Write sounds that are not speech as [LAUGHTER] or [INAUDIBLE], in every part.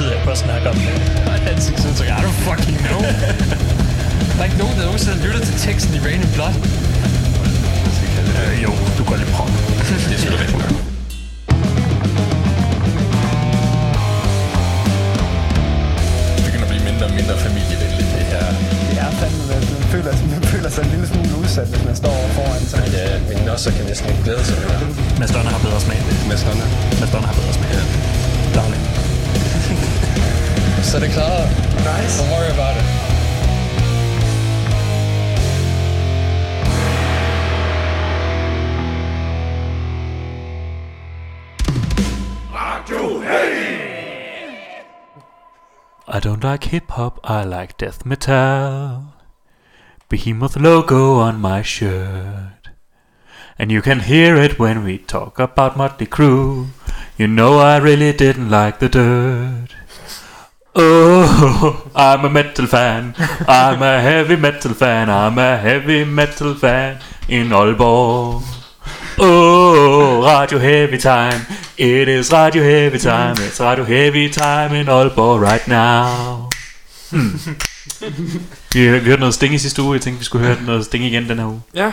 tid af på at snakke om. Hop, I like death metal. Behemoth logo on my shirt. And you can hear it when we talk about Motley Crue. You know I really didn't like the dirt. Oh, [LAUGHS] I'm a metal fan. I'm a heavy metal fan. I'm a heavy metal fan in Aalborg. Oh, Radio Heavy Time. It is Radio Heavy Time. It's Radio Heavy Time in Aalborg right now. Hmm. Vi, vi hørte noget Sting i sidste uge. Jeg tænkte, vi skulle høre noget Sting igen den her uge. Ja,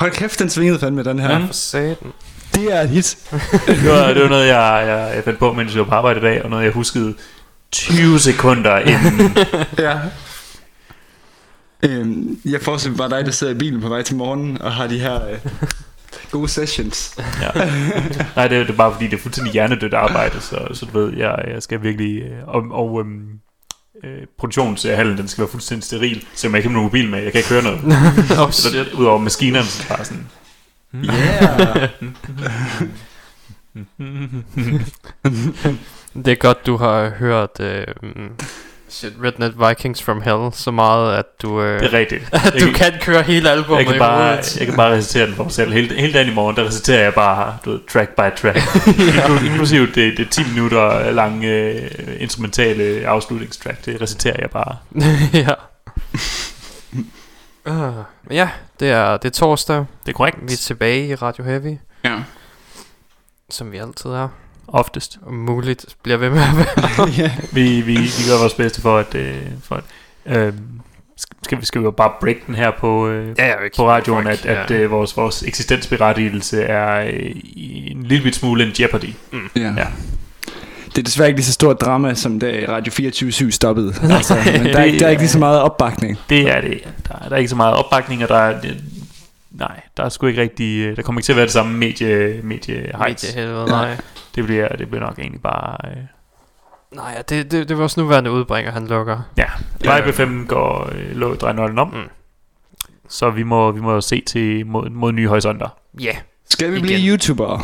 Hold kæft, den svingede fandme, den her. Ja. for satan. Det er et hit. Det var, det var noget, jeg, jeg, jeg fandt på, mens jeg var på arbejde i dag, og noget, jeg huskede 20 sekunder inden. [LAUGHS] Ja. Øhm, jeg forestiller mig bare dig, der sidder i bilen på vej til morgen og har de her øh, gode sessions. Ja. Nej, det, er- det er bare fordi, det er fuldstændig hjernedødt arbejde, så, så du ved, jeg, jeg skal virkelig... øh, Og, og øhm, øh, produktionshallen, den skal være fuldstændig steril, så jeg ikke har nogen mobil med, jeg kan ikke høre noget. [LAUGHS] oh, shit. udover maskinerne, så bare sådan... Yeah. [LAUGHS] Det er godt, du har hørt øh, shit, Redneck Vikings from Hell så meget, at du, øh, Det er rigtigt. [LAUGHS] at du Jeg, kan køre hele albumet jeg, kan bare, jeg kan bare recitere den for mig selv. Hele, hele dagen i morgen, der reciterer jeg bare, du ved, track by track. [LAUGHS] Inklu- Inklusive det, det 10 minutter lange øh, instrumentale afslutningstrack, det reciterer jeg bare. [LAUGHS] ja. Uh, ja, det er, det er torsdag. Det er korrekt. Vi er tilbage i Radio Heavy, ja. som vi altid er. Oftest. Muligt bliver ved med at være. [LAUGHS] ja. Vi, vi, vi gør vores bedste for at... Øh, for at øh, skal, vi, skal vi jo bare break den her på, øh, ja, jeg på radioen, at, at øh, vores, vores eksistensberettigelse er øh, en lille bit smule en jeopardy. ja. Ja. Det er desværre ikke lige så stort drama, som da Radio 24 stoppede. [LAUGHS] Altså, men der, er, Det der er ikke lige så meget opbakning. Det er det. Der, er- der er ikke så meget opbakning, og der er... Det, nej, der er sgu ikke rigtig... øh, Der kommer ikke til at være det samme medie, medie heights. helvede, nej. Det bliver, det bliver nok egentlig bare... Øh, Nej, ja, det, det, det er vores nuværende udbringer, han lukker. ja. Vibe 5 går øh, lå drejer nøglen om. Mm. Så vi må, vi må se til mod, mod nye horisonter. Ja, yeah. Skal vi Igen. blive YouTubere?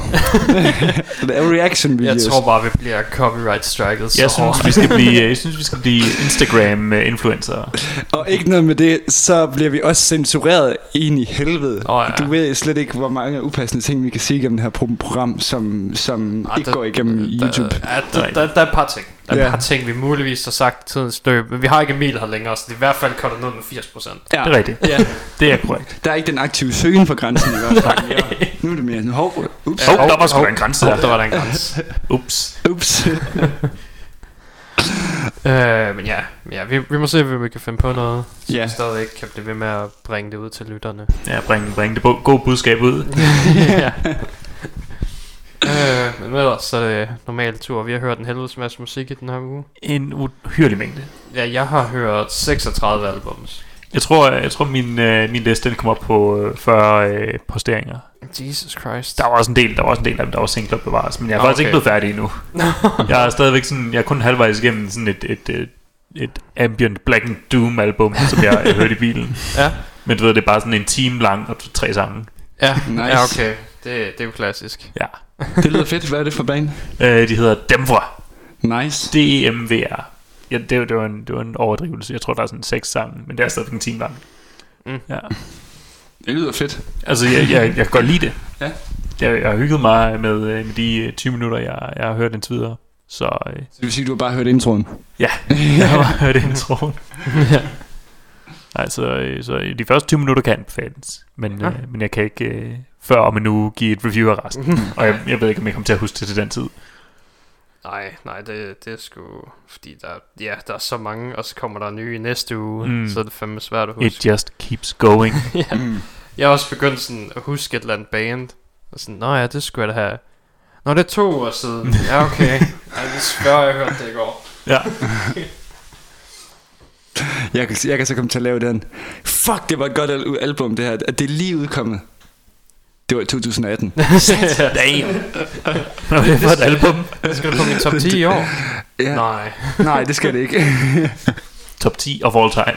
[LAUGHS] Lave reaction jeg videos. tror bare, vi bliver copyright striket så [LAUGHS] Jeg synes, vi skal blive, jeg synes, vi skal blive Instagram-influencer. Og ikke noget med det, så bliver vi også censureret ind i helvede. Åh, ja. Du ved slet ikke, hvor mange upassende ting, vi kan sige gennem det her pro- program, som, som Ah, ikke der- går igennem YouTube. Der, der, der, der er et par ting. Der er Ja. par ting, vi muligvis har sagt i tidens løb, men vi har ikke Emil her længere, så det er i hvert fald kortet ned med 80%. Ja. Det er rigtigt. Ja. Det er korrekt. Der er ikke den aktive søgen for grænsen i hvert fald. Ja. Nu er det mere, nu hov, ups, Hov, der var sgu da en grænse Hov, der. der var der en grænse. [LAUGHS] Ups. ups. [LAUGHS] øh, men ja, ja vi, vi må se, om vi kan finde på noget, så Ja. vi stadig kan blive ved med at bringe det ud til lytterne. Ja, bring, bring det gode budskab ud. [LAUGHS] ja. Øh, men ellers så er det normal tur. Vi har hørt en helvedes masse musik i den her uge. En uhyrlig mængde. Ja, jeg har hørt 36 albums. Jeg tror, jeg tror min, øh, min liste den kom op på øh, 40 øh, posteringer. Jesus Christ. Der var også en del, der var også en del af dem, der var singler bevares, men jeg er Nå, faktisk ikke okay. blevet færdig endnu. [LAUGHS] jeg er stadigvæk sådan, jeg er kun halvvejs igennem sådan et, et, et, et ambient Black and Doom album, som jeg, jeg hørte i bilen. [LAUGHS] Ja. Men du ved, det er bare sådan en time lang og tre sange. Ja, [LAUGHS] Nice. ja okay. Det, det er jo klassisk. Ja. Det lyder fedt. Hvad er det for band? Øh, de hedder Demvra. Nice. D-E-M-V-R. Ja, det, var- det, var en, det var en overdrivelse. Jeg tror, der er sådan seks sange, men det er stadig en time lang. Mm. Ja. Det lyder fedt. Altså, jeg, jeg, jeg kan godt lide det. Ja. Jeg, jeg har hygget mig med, øh, med de øh, 20 minutter, jeg, jeg har hørt indtil videre. Så øh, Så det vil sige, at du har bare hørt introen. ja, jeg har bare hørt introen. [LAUGHS] ja. Altså, øh, så de første 20 minutter kan anbefales, men, Ja. øh, men jeg kan ikke øh, før om en uge give et review af resten. [LAUGHS] og jeg, jeg ved ikke, om jeg kommer til at huske det til den tid. Nej, nej, det, det er sgu... Fordi der, ja, der er så mange, og så kommer der nye i næste uge, Mm. så er det fandme svært at huske. It just keeps going. [LAUGHS] ja. Mm. Jeg har også begyndt sådan at huske et eller andet band. Og sådan, nå ja, det skulle jeg da have. Nå, det er to år siden. [LAUGHS] Ja, okay. Ej, det spørger jeg hørte det i går. ja. Jeg kan, jeg kan så komme til at lave den. Fuck, det var et godt al- album, det her. At det er lige udkommet. Det var i 2018. [LAUGHS] Damn. Er det for et album? Skal du på min top 10 i [LAUGHS] år? Ja. Nej. Nej, det skal det ikke. [LAUGHS] Top 10 of all time.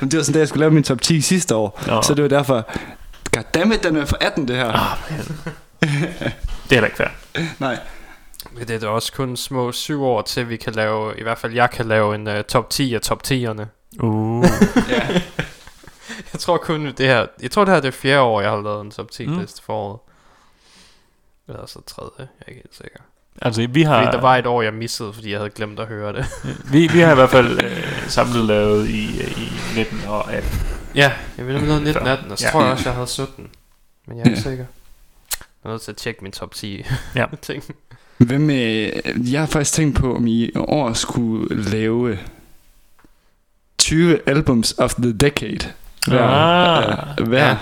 Men det var sådan, da jeg skulle lave min top 10 sidste år. Nå. Så det var derfor... Goddammit, den er for 18, det her. Ah, man. det er heller ikke fair. Nej. Men det er da også kun små syv år til, vi kan lave, i hvert fald jeg kan lave en uh, top 10 af top 10'erne. Uh. Ja. [LAUGHS] Jeg tror kun det her, jeg tror det her det er fjerde år, jeg har lavet en top 10 Mm. liste for året. Eller så tredje, jeg er ikke helt sikker. Altså, vi har, Fordi der var et år, jeg missede, fordi jeg havde glemt at høre det. vi, vi har i hvert fald øh, samlet lavet i, øh, i 19 og 18. ja, jeg ville have lavet 19 Så, 18, og så ja. tror jeg også, jeg havde 17. Men jeg er ikke Ja. sikker. Jeg er nødt til at tjekke min top 10 Ja. [LAUGHS] ting. Hvem, øh, jeg har faktisk tænkt på, om I i år skulle lave 20 albums of the decade. Ah. øh, hver. Ja.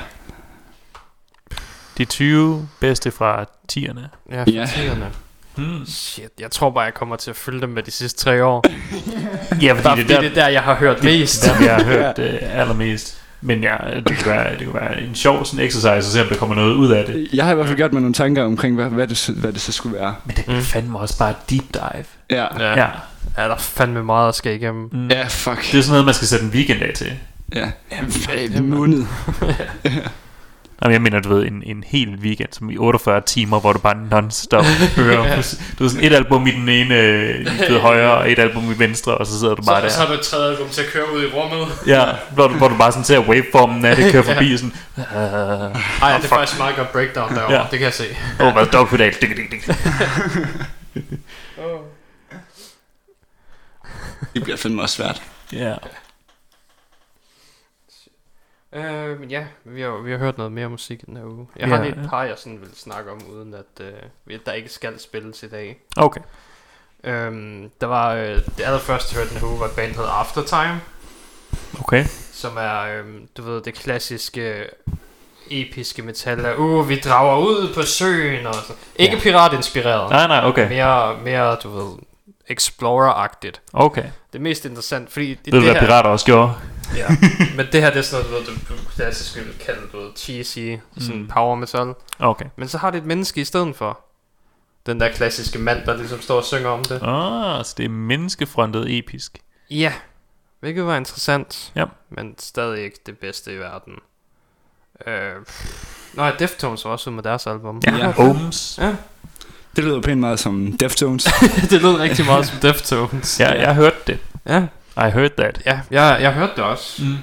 De 20 bedste fra 10'erne. Ja, for Ja. 10'erne. Hmm. Shit, jeg tror bare, jeg kommer til at følge dem med de sidste tre år. [LAUGHS] Ja, fordi Bare det er der, det er der, jeg har hørt mest. det er der, vi har hørt [LAUGHS] øh, allermest. Men ja, det kan, være, det kan være en sjov sådan exercise, at se om der kommer noget ud af det. Jeg har i hvert fald gjort mig nogle tanker omkring, hvad, hvad, det, så- hvad det så skulle være. Men det er Mm. fandme også bare et deep dive. Ja, Ja. Ja. ja, der er fandme meget at skal igennem. Mm. ja fuck. Det er sådan noget, man skal sætte en weekend af til. Ja, det, en måned. [LAUGHS] Jamen, jeg mener, du ved, en, en hel weekend, som i 48 timer, hvor du bare non-stop [LAUGHS] hører. mus- Du ved, sådan et album i den ene øh, i højre, og et album i venstre, og så sidder du bare der. så har du et tredje album til at køre ud i rummet. Ja, hvor du, hvor du bare sådan ser waveformen af det [LAUGHS] køre forbi, sådan, uh, Ej, ja, det er faktisk meget godt breakdown derovre, Ja. ja. det kan jeg se. åh, oh, hvad dog pedal, dik, dik, dik. Det bliver fandme også svært. Ja. Øh, men ja, vi har, vi har hørt noget mere musik den her uge. Jeg Ja. har lige et par, jeg sådan vil snakke om, uden at øh, der ikke skal spilles i dag. Okay. Øhm, der var, øh, det allerførste, jeg hørte den her uge, var et band, der hedder Aftertime, Okay. som er, øh, du ved, det klassiske episke metal af, uh, vi drager ud på søen og sådan. Ikke Ja. piratinspireret. Nej, nej, okay. Mere, mere, du ved, explorer-agtigt. Okay. Det er mest interessant, fordi det, det hvad her, pirater også gjorde? Ja, [LAUGHS] men det her, det er sådan noget, du ved, du, klassisk ville kalde, ved, cheesy, sådan Mm. power metal. Okay. Men så har det et menneske i stedet for. Den der klassiske mand, der ligesom står og synger om det. Ah, så det er menneskefrontet episk. Ja, hvilket var interessant. Ja. Men stadig ikke det bedste i verden. Øh, Nå, ja, Deftones var også ude med deres album. Ja, Ja. Ohms. ja. Det lyder pænt meget som Deftones. [LAUGHS] det lød rigtig meget som [LAUGHS] Deftones. Ja, jeg hørte det. Ja, I heard that. ja jeg, jeg hørte det også. Mm.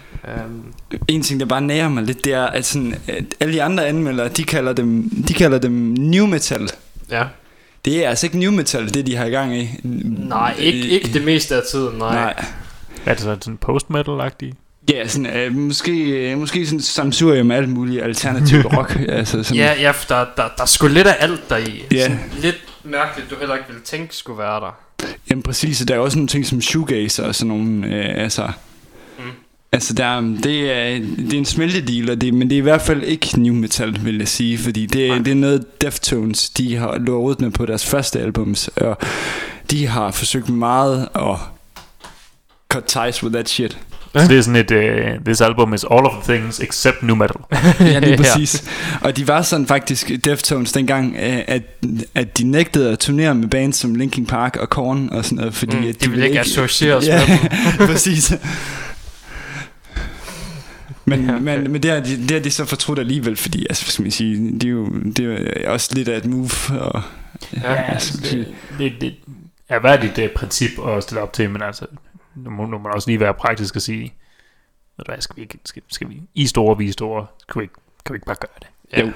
Um, en ting, der bare nærer mig lidt, det er, at, sådan, at alle de andre anmeldere, de kalder dem, de kalder dem new metal. ja. Det er altså ikke new metal, det de har i gang i. Nej, ikke, ikke det meste af tiden, nej. Nej. Er det så sådan post-metal-agtigt? Ja, sådan, øh, måske, øh, måske sådan samsurium med alt muligt alternativ [LAUGHS] rock. altså sådan, Ja, ja, der, der, der er sgu lidt af alt der i. Ja. Sådan Lidt mærkeligt, du heller ikke ville tænke skulle være der. Jamen præcis, der er også nogle ting som shoegaze og sådan nogle, øh, altså... Mm. Altså, der, er- det, er, det er en smeltedeal, og det, men det er i hvert fald ikke new metal, vil jeg sige, fordi det, Nej. det er noget Deftones, de har lovet med på deres første albums, og de har forsøgt meget at cut ties with that shit. Så det er sådan et, uh, this album is all of the things except nu metal. [LAUGHS] Ja, lige [LAUGHS] præcis. Og de var sådan faktisk Deftones dengang, øh, at, at de nægtede at turnere med bands som Linkin Park og Korn og sådan noget, fordi Mm, at de ville ikke associeres ja, med dem. [LAUGHS] præcis. Men, Ja, ja, okay. men, men det, har de, det har de så fortrudt alligevel, fordi altså, hvad skal man sige, det er jo, det er jo også lidt af et move. Og, Ja, altså, det, det, det er værdigt det princip at stille op til, men altså, nu må, nu må man også lige være praktisk og sige, ved du hvad, skal vi ikke, skal, skal vi, I store, vi store, skal vi ikke, kan vi ikke bare gøre det? Ja. Jo.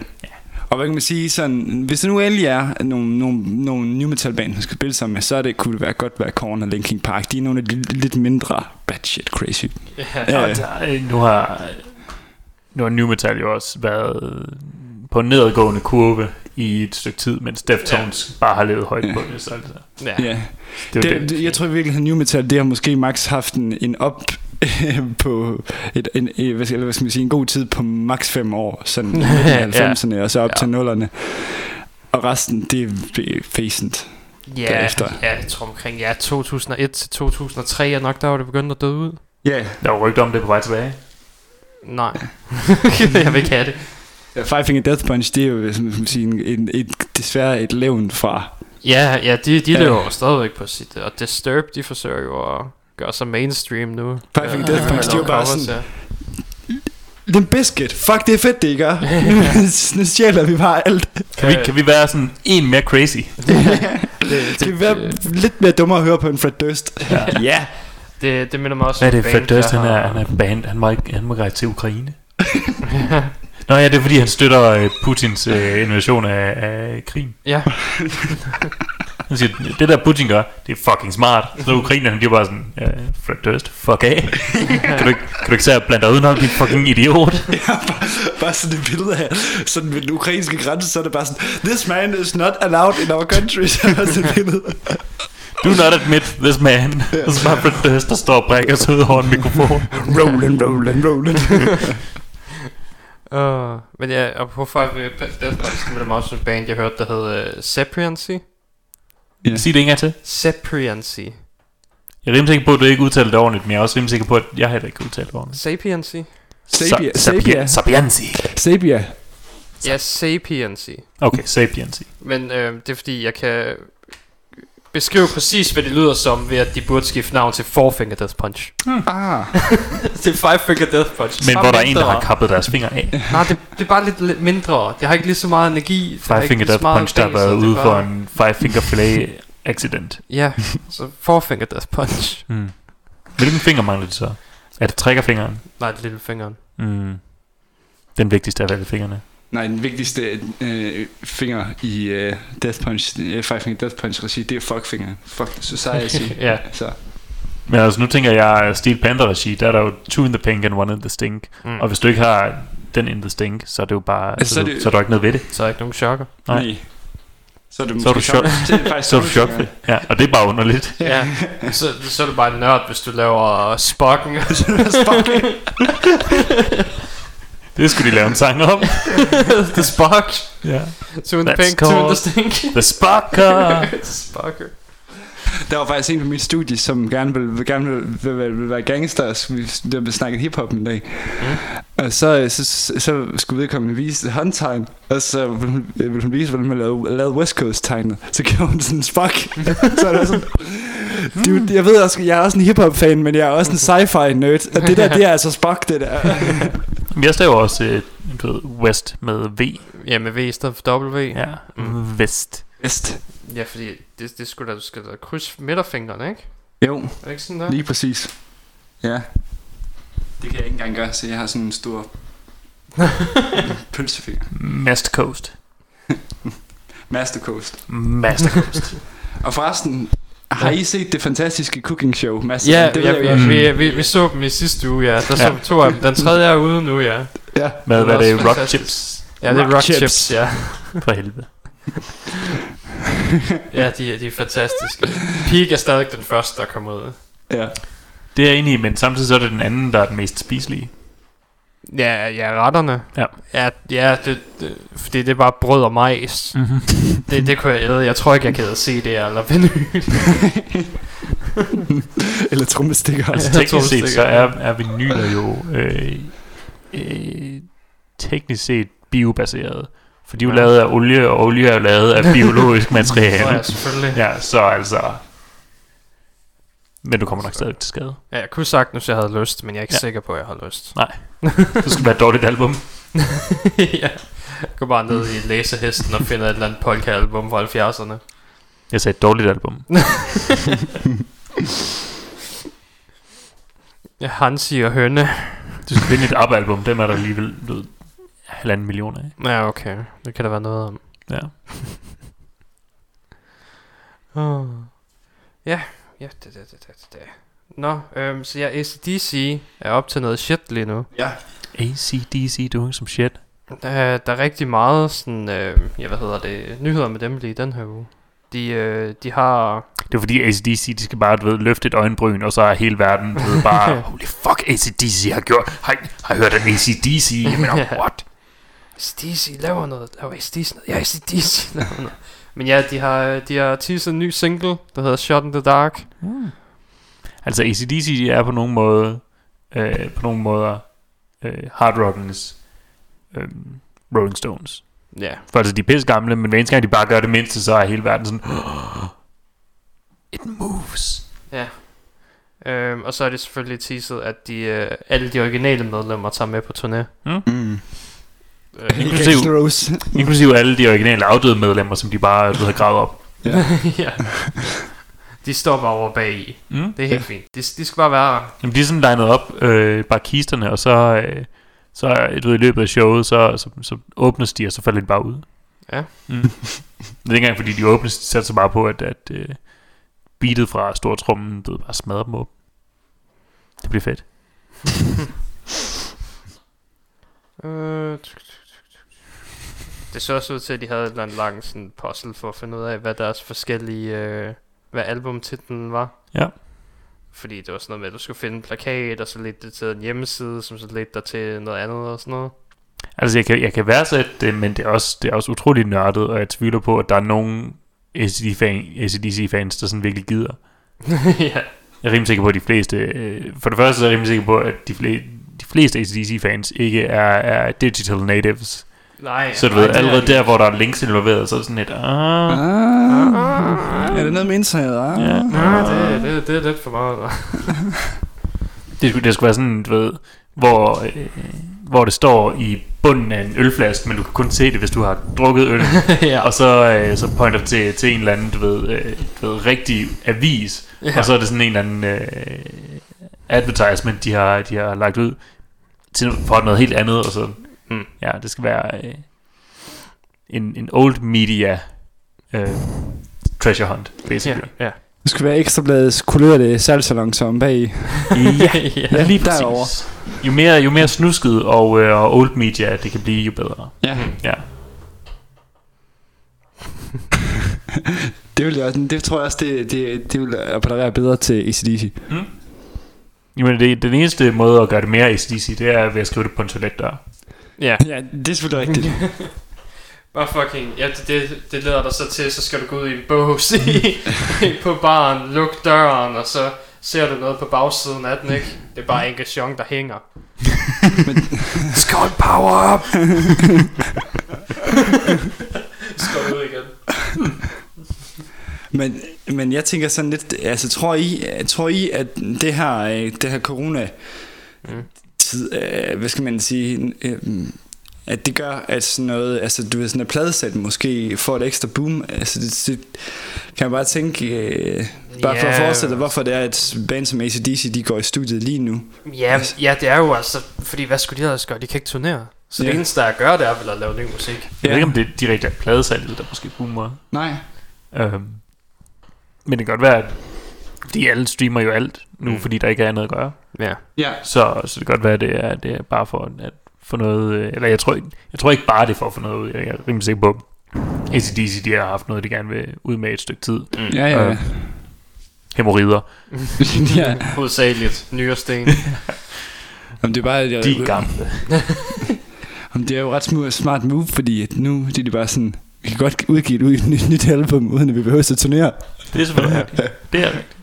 Og hvad kan man sige, sådan, hvis der nu endelig er nogle, nogle, nogle new metal band, man skal spille sammen med, så er det, kunne det være godt være Korn og Linkin Park. De er nogle af de lidt mindre batshit crazy. Ja. Ja. Og der, øh, nu har nu har New Metal jo også været på en nedadgående kurve i et stykke tid, mens Deftones ja. bare har levet højt på det. Så altså, ja. Ja. det, er jo Det, det, jeg tror virkelig, at new metal, det har måske max haft en, en op [LAUGHS] på et, en, en, hvad skal, eller hvad skal man sige, en god tid på max 5 år, sådan [LAUGHS] i Ja. 90'erne, og så op Ja. til nullerne. Og resten, det er facent. Ja, derefter. ja, jeg tror omkring ja, 2001 til 2003 er nok der, hvor det begyndte at dø ud. Ja, der var rygter om det på vej tilbage. Nej, [LAUGHS] jeg vil ikke have det. Five Finger Death Punch, det er jo som man sige, en, en, et, desværre et levn fra. Ja, ja, de, de Ja. lever jo stadigvæk på sit... Og Disturbed, de forsøger jo at gøre sig mainstream nu. Five Finger Death Punch, de er jo bare Covers, sådan, ja. den biscuit, fuck det er fedt det I gør. [LAUGHS] nu, stjæler vi bare alt. Kan, vi, kan vi være sådan en mere crazy? [LAUGHS] det, Skal vi være lidt mere dummere at høre på en Fred Durst? Ja. [LAUGHS] ja. det, det minder mig også Hvad er det, band, Fred Durst, han er, han er band, han må ikke, han må ikke rejse til Ukraine. Nå ja, det er fordi, han støtter øh, Putins øh, invasion af, af krigen. Ja, [LAUGHS] Han siger, det der Putin gør, det er fucking smart. Så ukrainerne, de er bare sådan, ja, Fred Durst, fuck af. kan, du ikke, kan du ikke sætte blande dig udenom, din fucking idiot? [LAUGHS] Ja, bare, bare sådan et billede af sådan ved den ukrainske grænse, så er det bare sådan, this man is not allowed in our country, [LAUGHS] så er sådan et billede. Do not admit this man. Og så bare Fred Durst, der står og brækker sig ud over en mikrofon. Rollin', rollin', rollin'. Uh, men ja, og på Five Finger Death Punch, det minder mig også om et band, jeg hørte, der hed uh, Sepriancy. Ja. Sig det en gang til. Sepriancy. Jeg er rimelig sikker på, at du ikke udtaler det ordentligt, men jeg er også rimelig sikker på, at jeg heller ikke udtaler det ordentligt. Sapiency? Sabia, Sa- Sabia. Sapiensi. Sabia. Ja, Sapiency. Okay, Sapiensi. Men øh, det er fordi, jeg kan beskrive præcis, hvad det lyder som, ved at de burde skifte navn til Four Finger Death Punch. Ah. [LAUGHS] det er Five Finger Death Punch. Men Bare hvor der er en, der har kappet deres fingre af. Nej, det, det er bare lidt, lidt mindre. Det har ikke lige så meget energi. Det Five Finger Death Punch, der har været det er ude for en Five Finger Fillet accident. Ja, så Four Finger Death Punch. [LAUGHS] Mm. Hvilken finger mangler de så? Er det trækkerfingeren? Nej, det lille fingeren. Mm. Den vigtigste af alle fingrene. Nej, den vigtigste øh, finger i øh, Death Punch, øh, Five Finger Death Punch regi, det er fuckfinger. Fuck society. [LAUGHS] Ja. Så. Men altså nu tænker jeg, Steel Panther regi, der er der jo two in the pink and one in the stink. Mm. Og hvis du ikke har den in the stink, så er det jo bare, Altså, så, så det- så er der ikke noget ved det. Så er ikke nogen chokker. Nej. Nej. Så er, det Så er du chok. [LAUGHS] så er du chokfri. Ja, og det er bare underligt. [LAUGHS] Ja, så, så er du bare en nørd, hvis du laver Spocken. Det skulle de lave en sang om. [LAUGHS] The Spock. ja. Two in the That's pink, two in the stink. The Sparker. [LAUGHS] Spocker. Der var faktisk en på mit studie, som gerne ville, vil, gerne vil, vil, vil, vil være gangster, så vi der blev snakket hiphop en dag. Mm. Og så, så, så, så skulle vedkommende vise håndtegn, og så ville hun, ville hun vise, hvordan man lavede, lavede West Coast-tegnet. Så gjorde hun sådan en spak. [LAUGHS] så er det sådan, Dude, jeg ved også, jeg er også en hiphop-fan, men jeg er også en sci-fi nerd. Og det der, det er altså Spock, det der. [LAUGHS] Jeg staver også øh, du ved, West med V. Ja, med V i stedet for W. Ja. Mm. Vest. Vest. Ja, fordi det, det skulle da, du skal da krydse midterfingrene, ikke? Jo, Er det ikke sådan der? lige præcis. Ja. Det kan jeg ikke engang gøre, så jeg har sådan en stor [LAUGHS] pølsefinger. Mast Coast. [LAUGHS] Master Coast. Master Coast. Og forresten, har I set det fantastiske cooking show, Mads? Ja, det ja ved vi, vi, vi, vi, så dem i sidste uge, ja. Der så Ja. to af dem. Den tredje er ude nu, ja. Ja. Med Det hvad var det er, også Rock fantastisk. Chips. Ja, det er Rock rock chips. chips, ja. For helvede. Ja, de, er- de er fantastiske. Peak er stadig den første, der kommer ud. ja. Det er jeg enig i, men samtidig så er det den anden, der er den mest spiselige. Ja, ja, retterne. Ja. Ja, ja det, det, fordi det er bare brød og majs. Mm-hmm. [LAUGHS] Det, det kunne jeg æde. Jeg tror ikke, jeg kan se det eller vinyl. [LAUGHS] Eller trommestikker. Altså Ja, teknisk set, så er, er vinyler jo øh, øh, teknisk set biobaseret. For de er jo Ja. lavet af olie, og olie er lavet af biologisk [LAUGHS] Nå ja, materiale. selvfølgelig. Ja, så altså... Men du kommer nok stadig til skade. Ja, jeg kunne sagt, hvis jeg havde lyst, men jeg er ikke Ja. sikker på, at jeg har lyst. Det skal være et dårligt album. [LAUGHS] ja. Går bare ned i læsehesten og finder et eller andet polka-album fra 70'erne. Jeg sagde et dårligt album. [LAUGHS] Hansi og Hønne. Du skal finde et ABBA-album, dem er der alligevel halvanden million af. Ja, okay. Det kan der være noget om. Ja. [LAUGHS] Oh. Ja, ja, det, det, det, det, det. Nå, øhm, så ja, ACDC er op til noget shit lige nu. Ja. ACDC doing some shit. Der, er- der er rigtig meget sådan, øh, ja, hvad hedder det, nyheder med dem lige den her uge. De, øh, de har, Det er fordi ACDC, de skal bare, du ved, løfte et øjenbryn, og så er hele verden, du ved, bare, [LAUGHS] holy fuck, ACDC har gjort, har, har hørt at ACDC, [LAUGHS] jeg mener, Ja. what? ACDC laver noget, laver ACDC noget, ja, ACDC laver noget. Men ja, de har, de har teaset en ny single, der hedder Shot in the Dark. Altså ACDC de er på nogen måde, øh, på nogle måder, øh, hard rockens øh, Rolling Stones. Ja, For altså, de er pisse gamle, men hver eneste gang de bare gør det mindste, så er hele verden sådan, [GASPS] it moves. ja. Øhm, og så er det selvfølgelig teaset, at de, øh, alle de originale medlemmer tager med på turné. Mm. Øh, Inklusiv- Rose. Inklusive alle de originale afdøde medlemmer, som de bare du ved, har gravet op. ja. [LAUGHS] De står bare over bag i. Mm. Det er helt fint. De, de skal bare være. Jamen, de er sådan legnet op, øh, bare kisterne, og så, øh, så øh, du ved, i løbet af showet, så, så, så åbnes de, og så falder de bare ud. Ja. Mm. det er ikke engang, fordi de åbnes, de sætter sig bare på, at, at øh, beatet fra stortrummen, du ved, bare smadrer dem op. Det bliver fedt. [LAUGHS] Øh, det så også ud til, at de havde andet langt sådan puzzle for at finde ud af, hvad deres forskellige, øh, hvad albumtitlen var. Ja. Fordi det var sådan noget med, at du skulle finde en plakat, og så ledte det til en hjemmeside, som så ledte dig til noget andet og sådan noget. Altså, jeg kan, jeg kan værdsætte det, men det er, også, det er også utroligt nørdet, og jeg tvivler på, at der er nogen ACDC-fans, der sådan virkelig gider. [LAUGHS] ja. Jeg er rimelig sikker på, at de fleste... Øh, for det første så er jeg rimelig sikker på, at de, fle, de fleste ACDC-fans ikke er, er digital natives. Nej, Så du nej, ved, det er allerede de der, hvor der er links involveret, så er det sådan et... Ah, Ah, er det noget med internet? Ah? Ja. Nej, det, det, det er lidt for meget. hva'? [LAUGHS] det, skulle, det skulle være sådan, du ved, hvor, øh, hvor det står i bunden af en ølflaske, men du kan kun se det, hvis du har drukket øl. [LAUGHS] ja. Og så, øh, så pointer det til, til en eller anden, du ved, øh, du ved rigtig avis. Ja. Og så er det sådan en eller anden øh, advertisement, de har, de har lagt ud til, for noget helt andet. Og så, Mm. mm. ja, det skal være øh, en, en old media øh, treasure hunt, ja, basically. ja. Det skal være ekstrabladets kulørte salgsalonser om bag. Ja, [LAUGHS] ja. ja lige præcis. derovre. Jo mere, jo mere snusket og, øh, og old media det kan blive, jo bedre. Ja. Ja. [LAUGHS] Det, vil jeg, også- det tror jeg også, det, det, det vil appellere bedre til ACDC. Jamen, det, den eneste måde at gøre det mere ACDC, det er ved at skrive det på en toiletdør. Ja. [LAUGHS] Ja, det er selvfølgelig rigtigt. [LAUGHS] Bare fucking, ja, det, det, det leder dig så til, så skal du gå ud i en bås i, på baren, luk døren, og så ser du noget på bagsiden af den, ikke? Det er bare engagement, der hænger. [LAUGHS] Skål power up! Skål ud igen. Men, men jeg tænker sådan lidt, altså tror I, tror I at det her, øh, det her corona Mm. Tid, øh, hvad skal man sige, øh, at det gør, at sådan noget, altså du ved, sådan et pladesæt måske får et ekstra boom, altså det, det kan jeg bare tænke, øh, bare for at forestille dig, hvorfor det er, at band som ACDC, de går i studiet lige nu. Ja, ja, det er jo altså, fordi hvad skulle de ellers gøre? De kan ikke turnere. Så Ja. det eneste, der er at gøre, det er vel at lave ny musik. Jeg ved ikke, om det er direkte er pladesalget, der måske boomer. Nej. Øhm, men det kan godt være, at de alle streamer jo alt nu, Mm. mm. fordi der ikke er andet at gøre. Ja. Ja. Så, så det kan godt være, at det er, det er bare for at få noget... øh, Eller jeg tror, ikke, jeg tror ikke bare, det er for at få noget ud. Jeg er rimelig sikker på, ACDC, de har haft noget, de gerne vil ud med et stykke tid. Ja, ja. Øh. Hemorrider. [LAUGHS] ja. Hovedsageligt nyresten. Om [LAUGHS] det er bare, De er gamle. [LAUGHS] Om det er jo ret smart, smart move, fordi nu det er de bare sådan, vi kan godt udgive et ud- nyt, nyt album, uden at vi behøver at turnere. Det er selvfølgelig rigtigt. Det er rigtigt.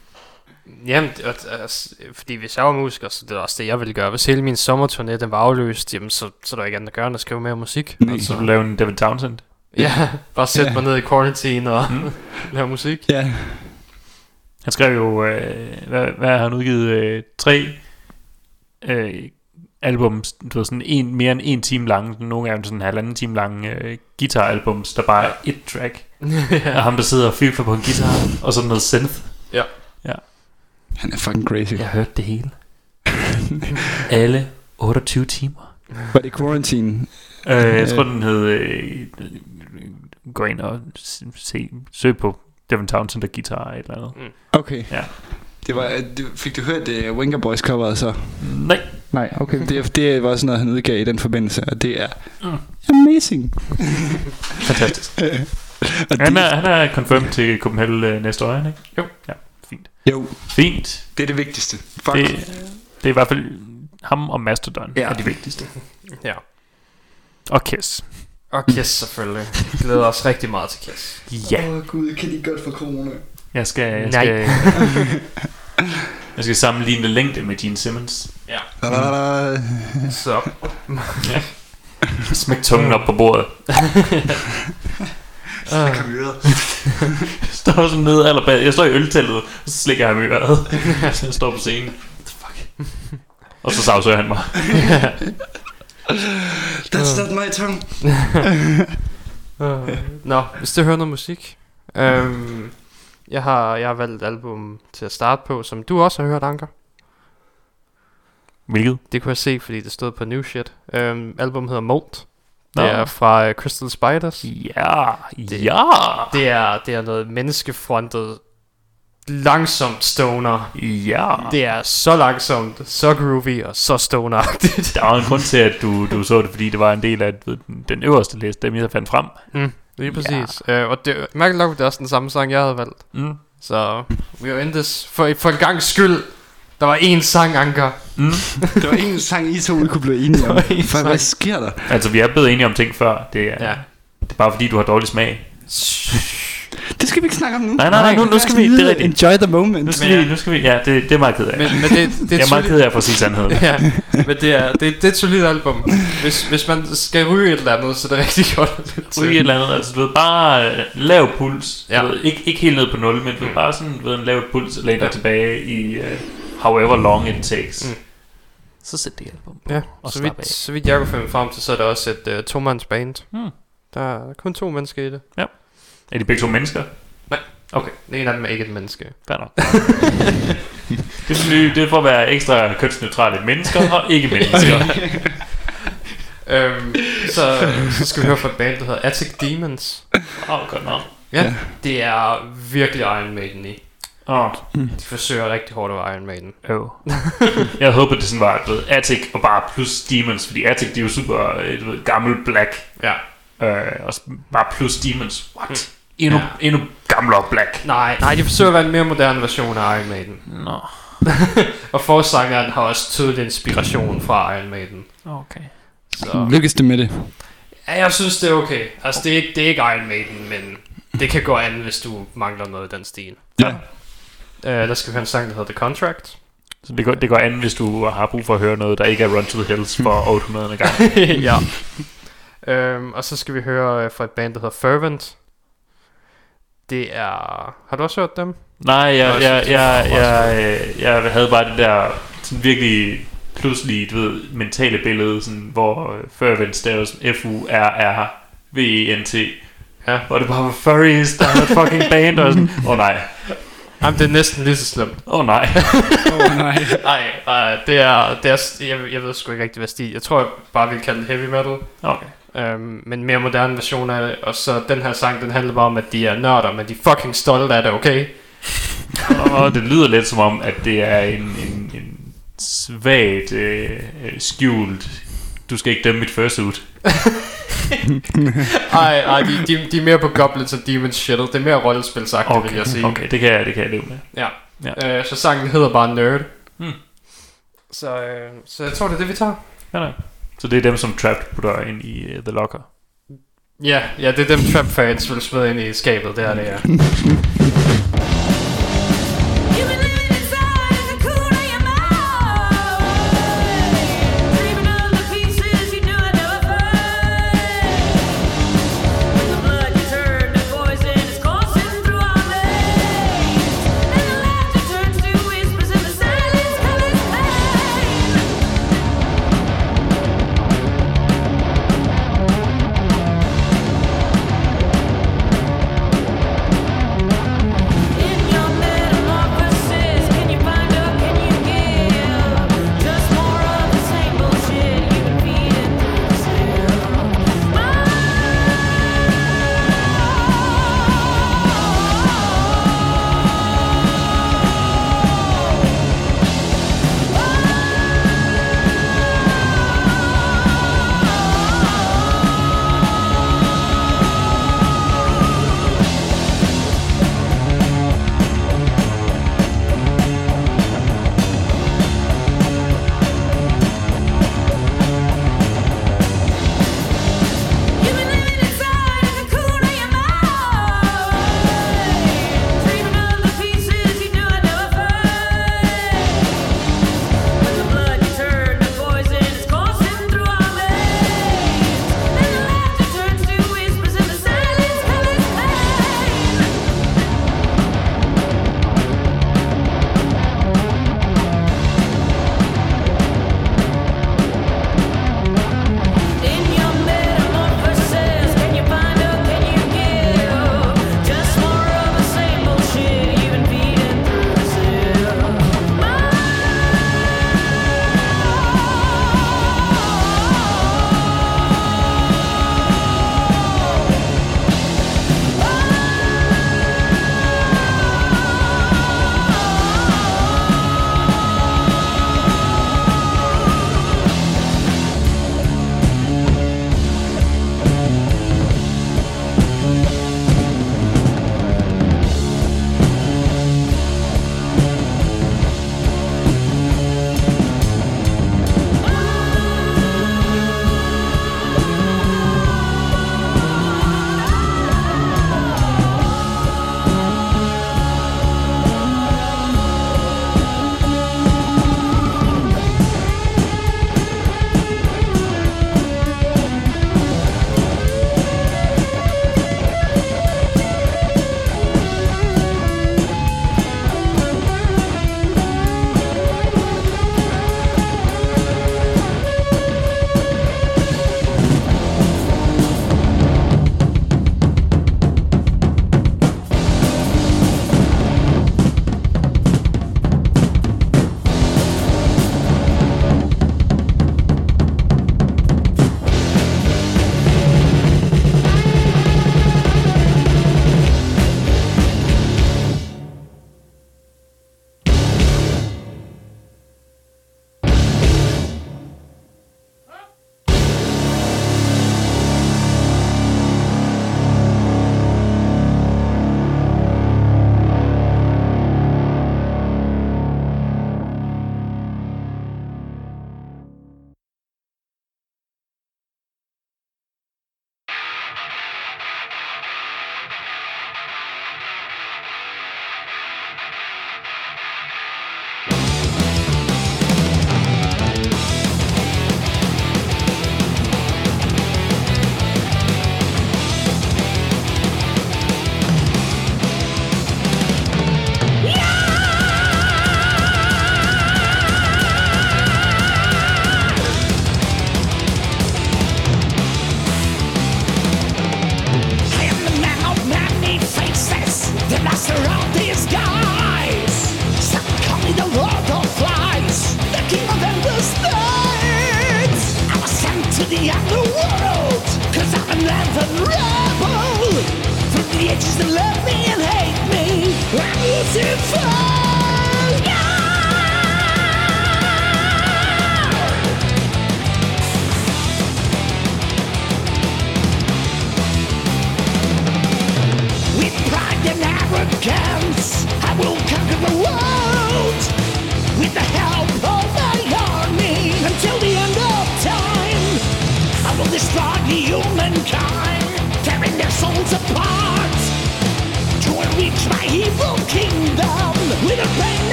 Jamen, det, altså, fordi hvis jeg var musiker, så det er også det, jeg ville gøre. Hvis hele min sommerturné, den var afløst, jamen, så, så er der ikke andet at gøre, end at skrive mere musik. Nej. Så du laver en David Townsend. Ja, bare sætte Ja. mig ned i quarantine og Mm. [LAUGHS] lave musik. Ja, Han skrev jo, øh, hvad, hvad har han udgivet? Øh, tre øh, albums, du ved, sådan en, mere end en time lange, nogle af dem sådan en halvanden time lange øh, guitaralbums, der bare er et track, [LAUGHS] ja. og ham der sidder og fylder på en guitar, og så noget synth. Han er fucking crazy. Jeg hørte det hele. [LAUGHS] Alle 28 timer. Var det quarantine? Øh, jeg tror, den hed... Øh, gå ind og se, søg på Devin Townsend og guitar eller et eller andet. Okay. Ja. Det var, det, fik du hørt det Winger Boys coveret så? Nej. Nej, okay. Det, det var sådan noget, han udgav i den forbindelse, og det er Mm. amazing. Fantastisk. [LAUGHS] Og Han er, han er confirmed til Copenhagen øh, næste år, ikke? Jo. Ja. Jo, Fint. det er det vigtigste. Fuck. Det, det er i hvert fald ham og Mastodon Ja. ja. er de vigtigste. [LAUGHS] Ja. Og Kiss. Og Kiss selvfølgelig. Glæder os rigtig meget til Kiss. Ja. Åh oh, gud, kan de godt få corona? Jeg skal, jeg Nej. skal, [LAUGHS] jeg skal sammenligne længde med Gene Simmons. Ja. Uh, Så. Smæk tungen op på bordet. [LAUGHS] Uh, kom videre. [LAUGHS] står sådan nede allerbag. Jeg står i ølteltet, og så slikker jeg ham i øret. [LAUGHS] så jeg står på scenen. What the fuck? og så sagsøger han mig. [LAUGHS] That's not my tongue. uh, Nå, hvis du hører noget musik. Um, jeg, har, jeg har valgt et album til at starte på, som du også har hørt, Anker. Hvilket? Det kunne jeg se, fordi det stod på New Shit. Um, album hedder Molt. Det er fra uh, Crystal Spiders. Ja, Det- ja. Det er, det er noget menneskefrontet, langsomt stoner. Ja. Det er så langsomt, så groovy og så stoneragtigt. Der var en grund til, at du, du så det, fordi det var en del af ved, den, den øverste liste, dem jeg fandt frem. Mm, lige præcis. Ja. Uh, og det, mærkeligt nok, det er også den samme sang, jeg havde valgt. Mm. Så we are in this for, for en gang skyld. Der var én sang, Anker. Mm. Det var en sang, I to kunne blive enige om. For, hvad sker der? Altså, vi er blevet enige om ting før. Det er, Ja. det er bare fordi, du har dårlig smag. Det skal vi ikke snakke om nu. Nej, nej, nej, nu- nu skal vi- det er rigtigt. Enjoy the moment. Nu skal, vi, nu skal vi, ja, det, det er meget ked af. Men, men det, det, jeg er er meget ked af at sige sandheden. [LAUGHS] Ja, men det er, det, det er et solidt album. Hvis, hvis man skal ryge et eller andet, så er det rigtig godt. Ryge et eller andet, altså du ved, bare øh, lav puls. Ja. Du ved, ikke, ikke helt ned på 0, men du ved, bare sådan, du ved, en lav puls og læn dig Ja. tilbage i uh, however long it takes. Mm. Så sæt det album på. Ja, og så slap af. vidt, så vidt jeg kunne finde frem til, så er det også et uh, to-mands band. Hmm. Der er kun to mennesker i det. Er de begge to mennesker? Okay, en af dem er ikke et menneske. Fair nok. [LAUGHS] det, er det er for at være ekstra kønsneutrale mennesker og ikke mennesker. [LAUGHS] øhm, så, så skal vi høre fra et band, der hedder Attic Demons. Åh, oh, godt nok. Ja, det er virkelig Iron Maiden i. Oh, De forsøger rigtig hårdt at være Iron Maiden. øv. [LAUGHS] Jeg håber, det sådan var, ved, Attic og bare plus Demons, fordi Attic, de er jo super, øh, du ved, gammel black. Ja. Øh, og bare plus Demons. What? Endnu, ja. endnu gamlere black. Nej, nej, de forsøger at være en mere moderne version af Iron Maiden. Nå, [LAUGHS] Og forsangeren har også tydelig inspiration fra Iron Maiden. okay. Så Lykkes det med det? ja, jeg synes, det er okay. Altså, det er, ikke, det er ikke Iron Maiden, men det kan gå an, hvis du mangler noget i den stil. Ja. Uh, der skal vi høre en sang, der hedder The Contract. Så det går, det går an, hvis du har brug for at høre noget, der ikke er Run to the Hills for [LAUGHS] 800. gang. [LAUGHS] ja. Øhm, og så skal vi høre øh, fra et band, der hedder Fervent. Det er... Har du også hørt dem? Nej, jeg, jeg, jeg jeg, jeg, jeg, havde bare det der sådan virkelig pludselig, du ved, mentale billede, sådan, hvor øh, Fervent staves F-U-R-R-V-E-N-T. Ja. Hvor det bare var furries, der et fucking band, og sådan, åh oh, nej, Jamen, det er næsten lige så slemt. åh oh, nej. Åh oh, nej. [LAUGHS] Nej, nej, det er... Det er jeg, jeg ved sgu ikke rigtig, hvad stil. Jeg tror, jeg bare vil kalde det heavy metal. Okay. Øhm, men mere moderne version af det. Og så den her sang, den handler bare om, at de er nørder, men de er fucking stolte af det, okay? Og det lyder lidt som om, at det er en, en, en svagt øh, skjult, du skal ikke dømme mit fursuit. [LAUGHS] Ej, ej, de, de, de er mere på Goblins and Demons shit. Det er mere rollespilsagtigt, okay. vil jeg sige. okay det, kan jeg, det kan jeg leve med. Ja. Ja. Øh, så sangen hedder bare Nerd. Hmm. Så, øh, så jeg tror, det er det, vi tager. Ja, nej. Så det er dem, som Trapped putter ind i uh, The Locker. Ja, ja, det er dem trap fans vil smide ind i skabet, det er det, ja. [LAUGHS]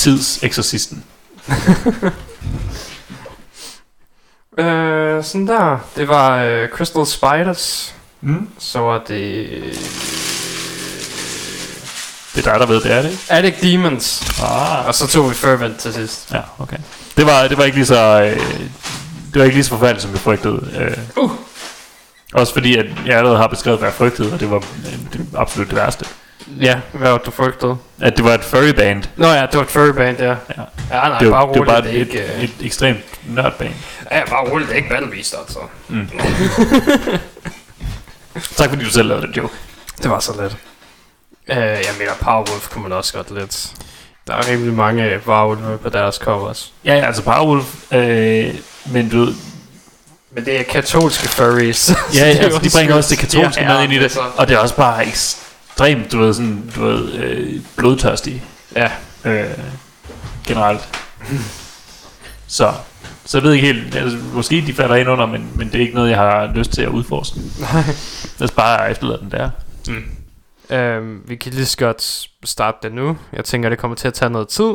tids eksorcisten. [LAUGHS] Øh, sådan der. Det var øh, Crystal Spiders. Mm. Så var det... Det er dig, der ved, det er det, ikke? Addict Demons. Ah. Og så tog vi Fervent til sidst. Ja, okay. Det var, det var ikke lige så... Øh, det var ikke lige så forfærdeligt, som vi frygtede. Øh. Uh. Også fordi, at jeg allerede har beskrevet, hvad jeg frygtede, og det var øh, det absolut det værste. Ja, hvad var det, du frygtede? At det var et furry band. Nå ja, det var et furry band, ja. Ja. Ja, nej, Det bare var, det var roligt. bare det er et, ikke... et, øh, et ekstremt nørdband. Ja, bare roligt, det er ikke Battle Beast, altså. [LAUGHS] Tak fordi du selv lavede den joke. Det var så let. Uh, jeg mener, Powerwolf kunne man også godt lidt. Der er rimelig mange Powerwolf på deres covers. Ja, ja, altså Powerwolf, øh, men du ved, Men det er katolske furries. ja, [LAUGHS] altså, de bringer også det katolske Ja, med ja, ind i det, altså. og det er også bare ekstremt, du ved, sådan, du ved, øh, blodtørstige, Ja, øh, generelt. [LAUGHS] Så, så jeg ved ikke helt, altså, måske de falder ind under, men, men det er ikke noget, jeg har lyst til at udforske. Lad os bare efterlade den der. Øhm, vi kan lige så godt starte det nu. Jeg tænker, det kommer til at tage noget tid.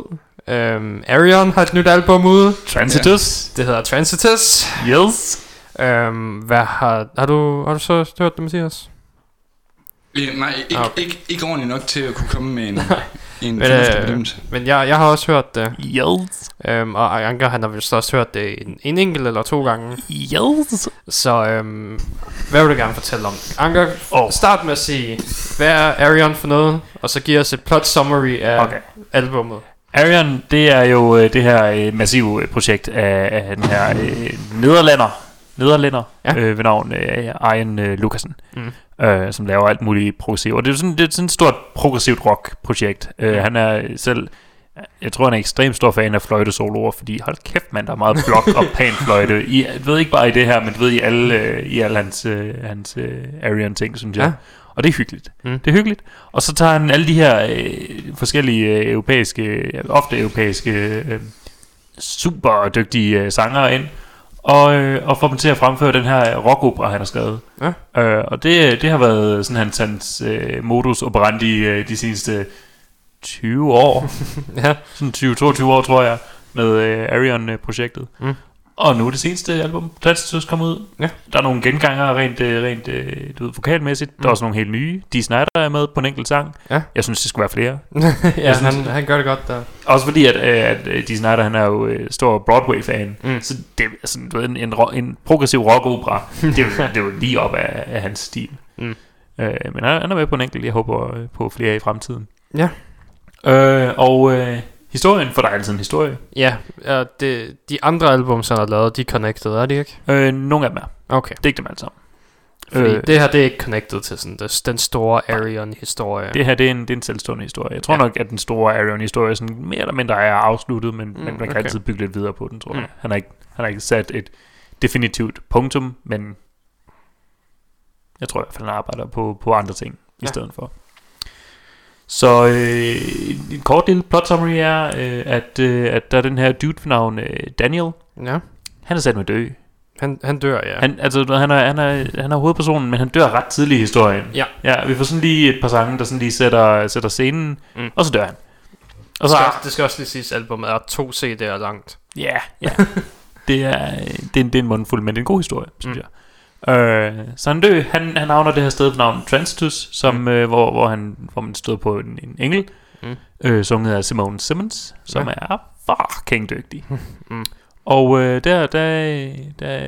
Øhm, Arion har et nyt album ude. Transitus, Det hedder Transitus. yes. Øhm, hvad har, har, du, har du så hørt det, Mathias? Øh, Nej, ikke, Ah, okay. ikke, ikke ordentligt nok til at kunne komme med en, [LAUGHS] en Men, fornuftig øh, bedømmelse. Men jeg, jeg har også hørt det. Yes. Øhm, og Anker, han har vist også hørt det en, en enkelt eller to gange. Yes. Så øhm, hvad vil du gerne fortælle om? Anker, oh. start med at sige, hvad er Arion for noget? Og så giv os et plot summary af Okay. albummet. Arion, det er jo øh, det her øh, massive øh, projekt af, af den her øh, nederlander, nederlænder Ja. ja. øh, ved navn øh, Ian øh, Lucasen, Mm. Øh, som laver alt muligt progressivt. Og det er sådan, det er sådan et stort progressivt rock-projekt. Øh, han er selv, jeg tror han er ekstremt stor fan af fløjtesoloer, fordi hold kæft mand, der er meget blok og pan fløjte. [LAUGHS] I, jeg ved ikke bare i det her, men ved i alle, øh, i alle hans, øh, hans øh, Arion ting, synes jeg. Ja. Og det er hyggeligt. Mm. Det er hyggeligt. Og så tager han alle de her øh, forskellige øh, europæiske, ofte europæiske, øh, super dygtige øh, sangere ind, og, øh, og får dem til at fremføre den her rockopera, han har skrevet. Ja. Øh, og det, det har været sådan hans, hans øh, modus operandi øh, de seneste 20 år. [LAUGHS] ja. sådan 20-22 år, tror jeg, med øh, Arion-projektet. Mm. Og nu er det seneste album, Transitus, kommet ud. Ja. Der er nogle gengangere rent, øh, rent øh, du ved, vokalmæssigt. Mm. Der er også nogle helt nye. De Snyder er med på en enkelt sang. Ja. Jeg synes, det skulle være flere. [LAUGHS] ja, synes- han, han gør det godt der. Også fordi, at, øh, at øh, de Snyder, han er jo stor Broadway-fan. Mm. Så det er sådan, du ved, en, en, en progressiv rockopera. [LAUGHS] det, er jo, det er jo lige op af, af hans stil. Mm. Øh, men han, han er med på en enkelt. Jeg håber på flere i fremtiden. Ja. Øh, og øh, historien, for der er altid en historie. Ja, uh, det, de andre album, han har lavet, de er connected, er de ikke? Øh, nogle af dem er. Okay. Det er ikke dem alle sammen. Fordi Øh, det her, det er ikke connected til sådan det, den store Arion-historie. Det her, det er en, det er en selvstående historie. Jeg tror Ja. nok, at den store Arion-historie sådan mere eller mindre er afsluttet, men, Mm, men man kan okay. altid bygge lidt videre på den, tror Mm. jeg. Han har, ikke, han har ikke sat et definitivt punktum, men jeg tror i hvert fald, han arbejder på, på andre ting. Ja. i stedet for. Så øh, en kort lille plot summary er, øh, at, øh, at der er den her dude ved navn øh, Daniel. Ja, Han er sat med dø. han, han dør, ja. Han, altså, han, er, han, er, han er hovedpersonen, men han dør ret tidligt i historien. Ja. Ja, vi får sådan lige et par sange, der sådan lige sætter, sætter scenen, Mm. og så dør han. Og det, så, skal, det skal også lige siges, at albumet er to CD'er langt. ja, ja. [LAUGHS] det, er, det, er, en- det er en mundfuld, men det er en god historie, synes Mm. jeg. Øh, så han dø, han, han havner det her sted på navn Transitus, som, Mm. øh, hvor, hvor, han, hvor man stod på en, en engel, Mm. øh, sunget af Simone Simmons, som Ja. er fucking dygtig. [LAUGHS] Mm. Og øh, der, der, der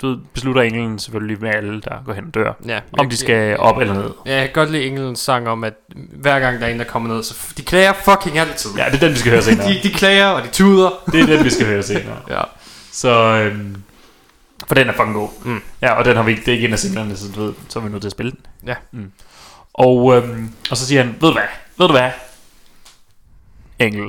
du ved, beslutter englen selvfølgelig med alle, der går hen og dør, Ja, om de skal op eller ned. Ja, jeg kan godt lide Engelens sang om, at hver gang der er en, der kommer ned, så de klager fucking altid. Ja, det er den, vi skal høre [LAUGHS] senere. de, de klager, og de tuder. det er den, vi skal høre senere. [LAUGHS] Ja. Så, øhm, for den er fucking god. Mm. Ja, og den har vi ikke, det er ikke en af singlerne, så, du ved, så er vi nødt til at spille den. Ja. Mm. Og, øhm, og så siger han, ved du hvad, ved du hvad, Engel,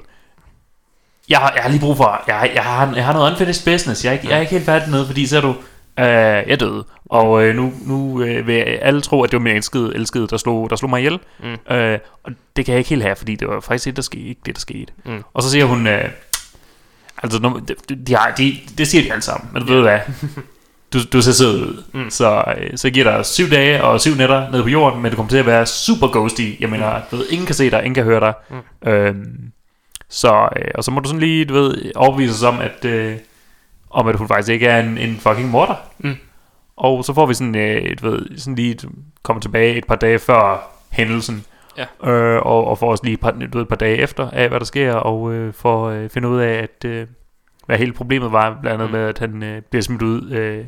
jeg har, jeg har lige brug for, jeg, jeg, har, jeg har noget unfinished business, jeg er, ikke, jeg er ikke helt færdig med, fordi så er du, øh, jeg døde, og øh, nu, nu øh, vil alle tro, at det var min elskede, elskede der, slog, der slog mig ihjel, Mm. øh, og det kan jeg ikke helt have, fordi det var faktisk ikke, der skete, ikke det, der skete. Mm. Og så siger hun, øh, altså, de, de har, de, det siger de alle sammen, men yeah. ved du hvad, du, du ser sød ud. Mm. Så, øh, så giver dig syv dage og syv nætter nede på jorden, men du kommer til at være super ghosty. Jeg mener, du ved, ingen kan se dig, ingen kan høre dig. Mm. Øhm, så, øh, og så må du sådan lige, du ved, overbevise os om, at, øh, om at hun faktisk ikke er en, en fucking morder. Mm. Og så får vi sådan, øh, du ved, sådan lige kommer tilbage et par dage før hændelsen. Ja. Øh, og, og får også lige et par, du ved, et par dage efter af, hvad der sker, og øh, får øh, finde ud af, at øh, hvad hele problemet var, blandt andet Mm. med, at han øh, bliver smidt ud, øh,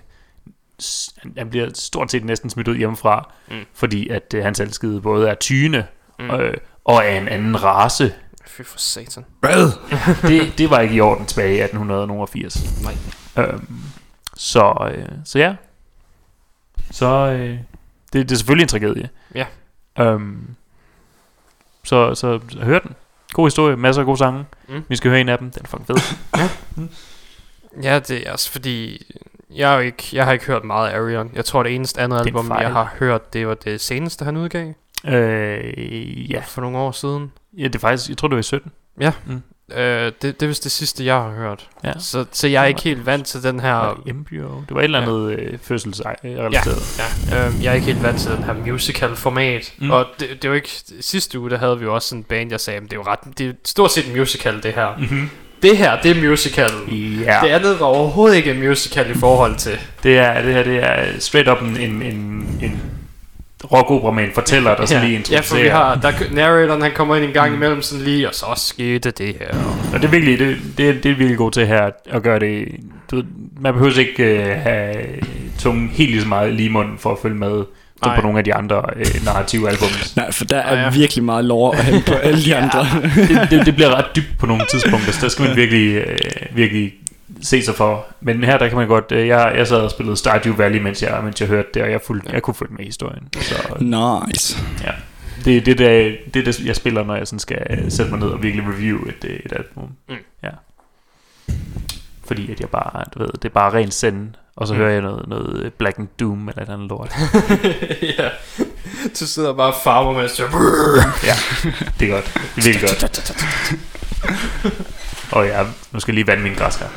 han- bliver stort set næsten smidt ud hjemmefra, Mm. fordi at øh, hans elskede både er tyne mm. øh, og er en anden race. Fy for satan. Hvad? [LAUGHS] det, det var ikke i orden tilbage i 1880. Nej. Øhm, så, øh, så ja. Så øh, det, det er selvfølgelig en tragedie. Ja. Øhm, så, så, hør den. God historie, masser af gode sange. Mm. Mm. Vi skal høre en af dem, den er fucking fed. [LAUGHS] Ja, det er også fordi... Jeg, er ikke, jeg har ikke hørt meget af Arion. Jeg tror, det eneste andet Det album, fejl. jeg har hørt, det var det seneste, han udgav. øh, ja. For nogle år siden. ja, det er faktisk, jeg tror det var i 17. Øh, det, det er vist det sidste, jeg har hørt. Ja. Så, så jeg er ikke helt vant til den her... Var det embryo? Det var et eller andet øh, fødselsrelateret. Ja, øh, jeg er ikke helt vant til den her musical format. Mm. Og det, det er jo ikke... Sidste uge, der havde vi jo også en band, jeg sagde, "Men det er jo ret... Det er stort set en musical, det her. Mm-hmm. Det her, det er musical. Ja, Det andet var overhovedet ikke en musical i forhold til. det, er, det her det er straight up en, en, en, en rockopera med en fortæller, der sådan lige ja, for vi introducerer. har... Der, narratoren, han kommer ind en gang imellem sådan lige, og så skete det her. Og det er virkelig, det, det, er, det er virkelig godt til her, at gøre det, du man behøver ikke øh, have tungen helt lige så meget lige i munden for at følge med, som på nogle af de andre øh, narrative album. Nej, for der er Ah, ja. virkelig meget lore at hente på alle de andre. det, det, det, bliver ret dybt på nogle tidspunkter, så der skal man virkelig, øh, virkelig se sig for. Men her der kan man godt, øh, jeg, jeg sad og spillede Stardew Valley, mens jeg, mens jeg hørte det, og jeg, fulgte, jeg kunne følge med i historien. Så Nice. ja, det, det, det, det, det, jeg spiller, når jeg sådan skal øh, sætte mig ned og virkelig review et, øh, et album. Mm. Ja. Fordi at jeg bare, du ved, det er bare ren send, og så Mm. hører jeg noget, noget Black and Doom eller et andet lort. [LAUGHS] ja. Du sidder bare og farver, mens du... ja, det er godt. Det er virkelig godt. [LAUGHS] Og ja, nu skal jeg lige vande min græskar.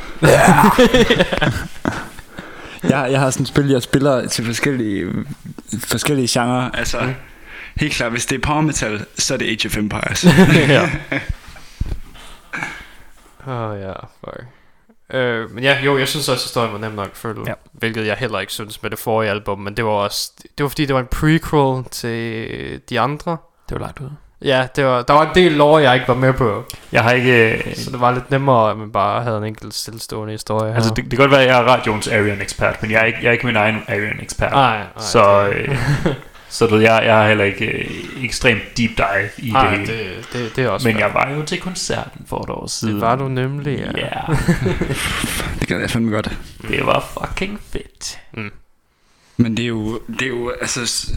Jeg, jeg har sådan et spil, jeg spiller til forskellige, forskellige genrer. Altså, mm. helt klart, hvis det er power metal, så er det Age of Empires. [LAUGHS] ja. Åh oh, ja, fuck. Øh, men ja, jo, jeg synes også, at historien var nem nok at følge. Ja. Hvilket jeg heller ikke synes med det forrige album. Men det var også... Det var fordi, det var en prequel til de andre. Det var langt ude. Ja, det var, der var en del lore, jeg ikke var med på. Jeg har ikke... Øh, Så det var lidt nemmere, at man bare havde en enkelt stillestående historie. altså, her. det, det kan godt være, at jeg er radioens Arian-ekspert, men jeg er ikke, jeg er ikke min egen Arian-ekspert. Nej, nej. så, det- øh, så du jeg, jeg har heller ikke øh, ekstremt deep dive i Nej, det hele. det, det, det er også Men fair. jeg var jo til koncerten for et år siden. Det var du nemlig, ja. Ja, [LAUGHS] det kan jeg fandme godt. det var fucking fedt. Men det er jo, det er jo altså,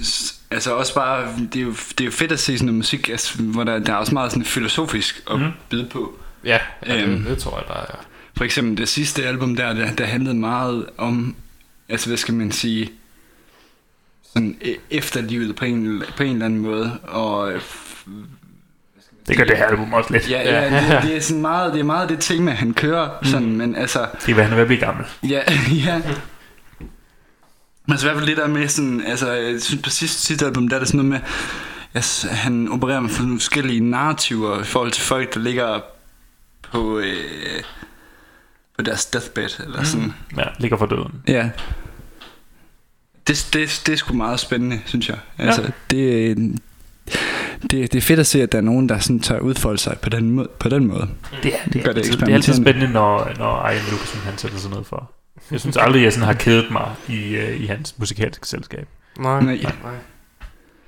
altså også bare, det er, jo, det er jo fedt at se sådan noget musik, altså, hvor der, der er også meget sådan filosofisk at mm. bide på. Ja, ja det, Øhm. det, tror jeg, der er. For eksempel det sidste album der, der, der handlede meget om, altså hvad skal man sige, sådan e- efterlivet på en, på en eller anden måde, og øh, Det gør det her album også lidt. ja, ja det, det, er sådan meget, det er meget det tema, han kører, sådan, Mhm. men altså, Det er, hvad han er ved at blive gammel. Ja, [LAUGHS] ja. Men så i hvert fald det der med sådan, altså, jeg synes på sidste, sidste album, der er det sådan noget med, altså, han opererer med forskellige narrativer i forhold til folk, der ligger på, øh, på deres deathbed, eller sådan. Ja, ligger for døden. Ja. Det, det, det er sgu meget spændende, synes jeg. Altså, Ja. det, er- det, det er fedt at se, at der er nogen, der sådan tør udfolde sig på den måde. På den måde. Det er, det, gør er, det altid, det er altid spændende, når, når Ian Lucasen han sætter sig ned for. Jeg synes aldrig, jeg sådan har kædet mig i, uh, i hans musikalske selskab. Nej, Nej. nej.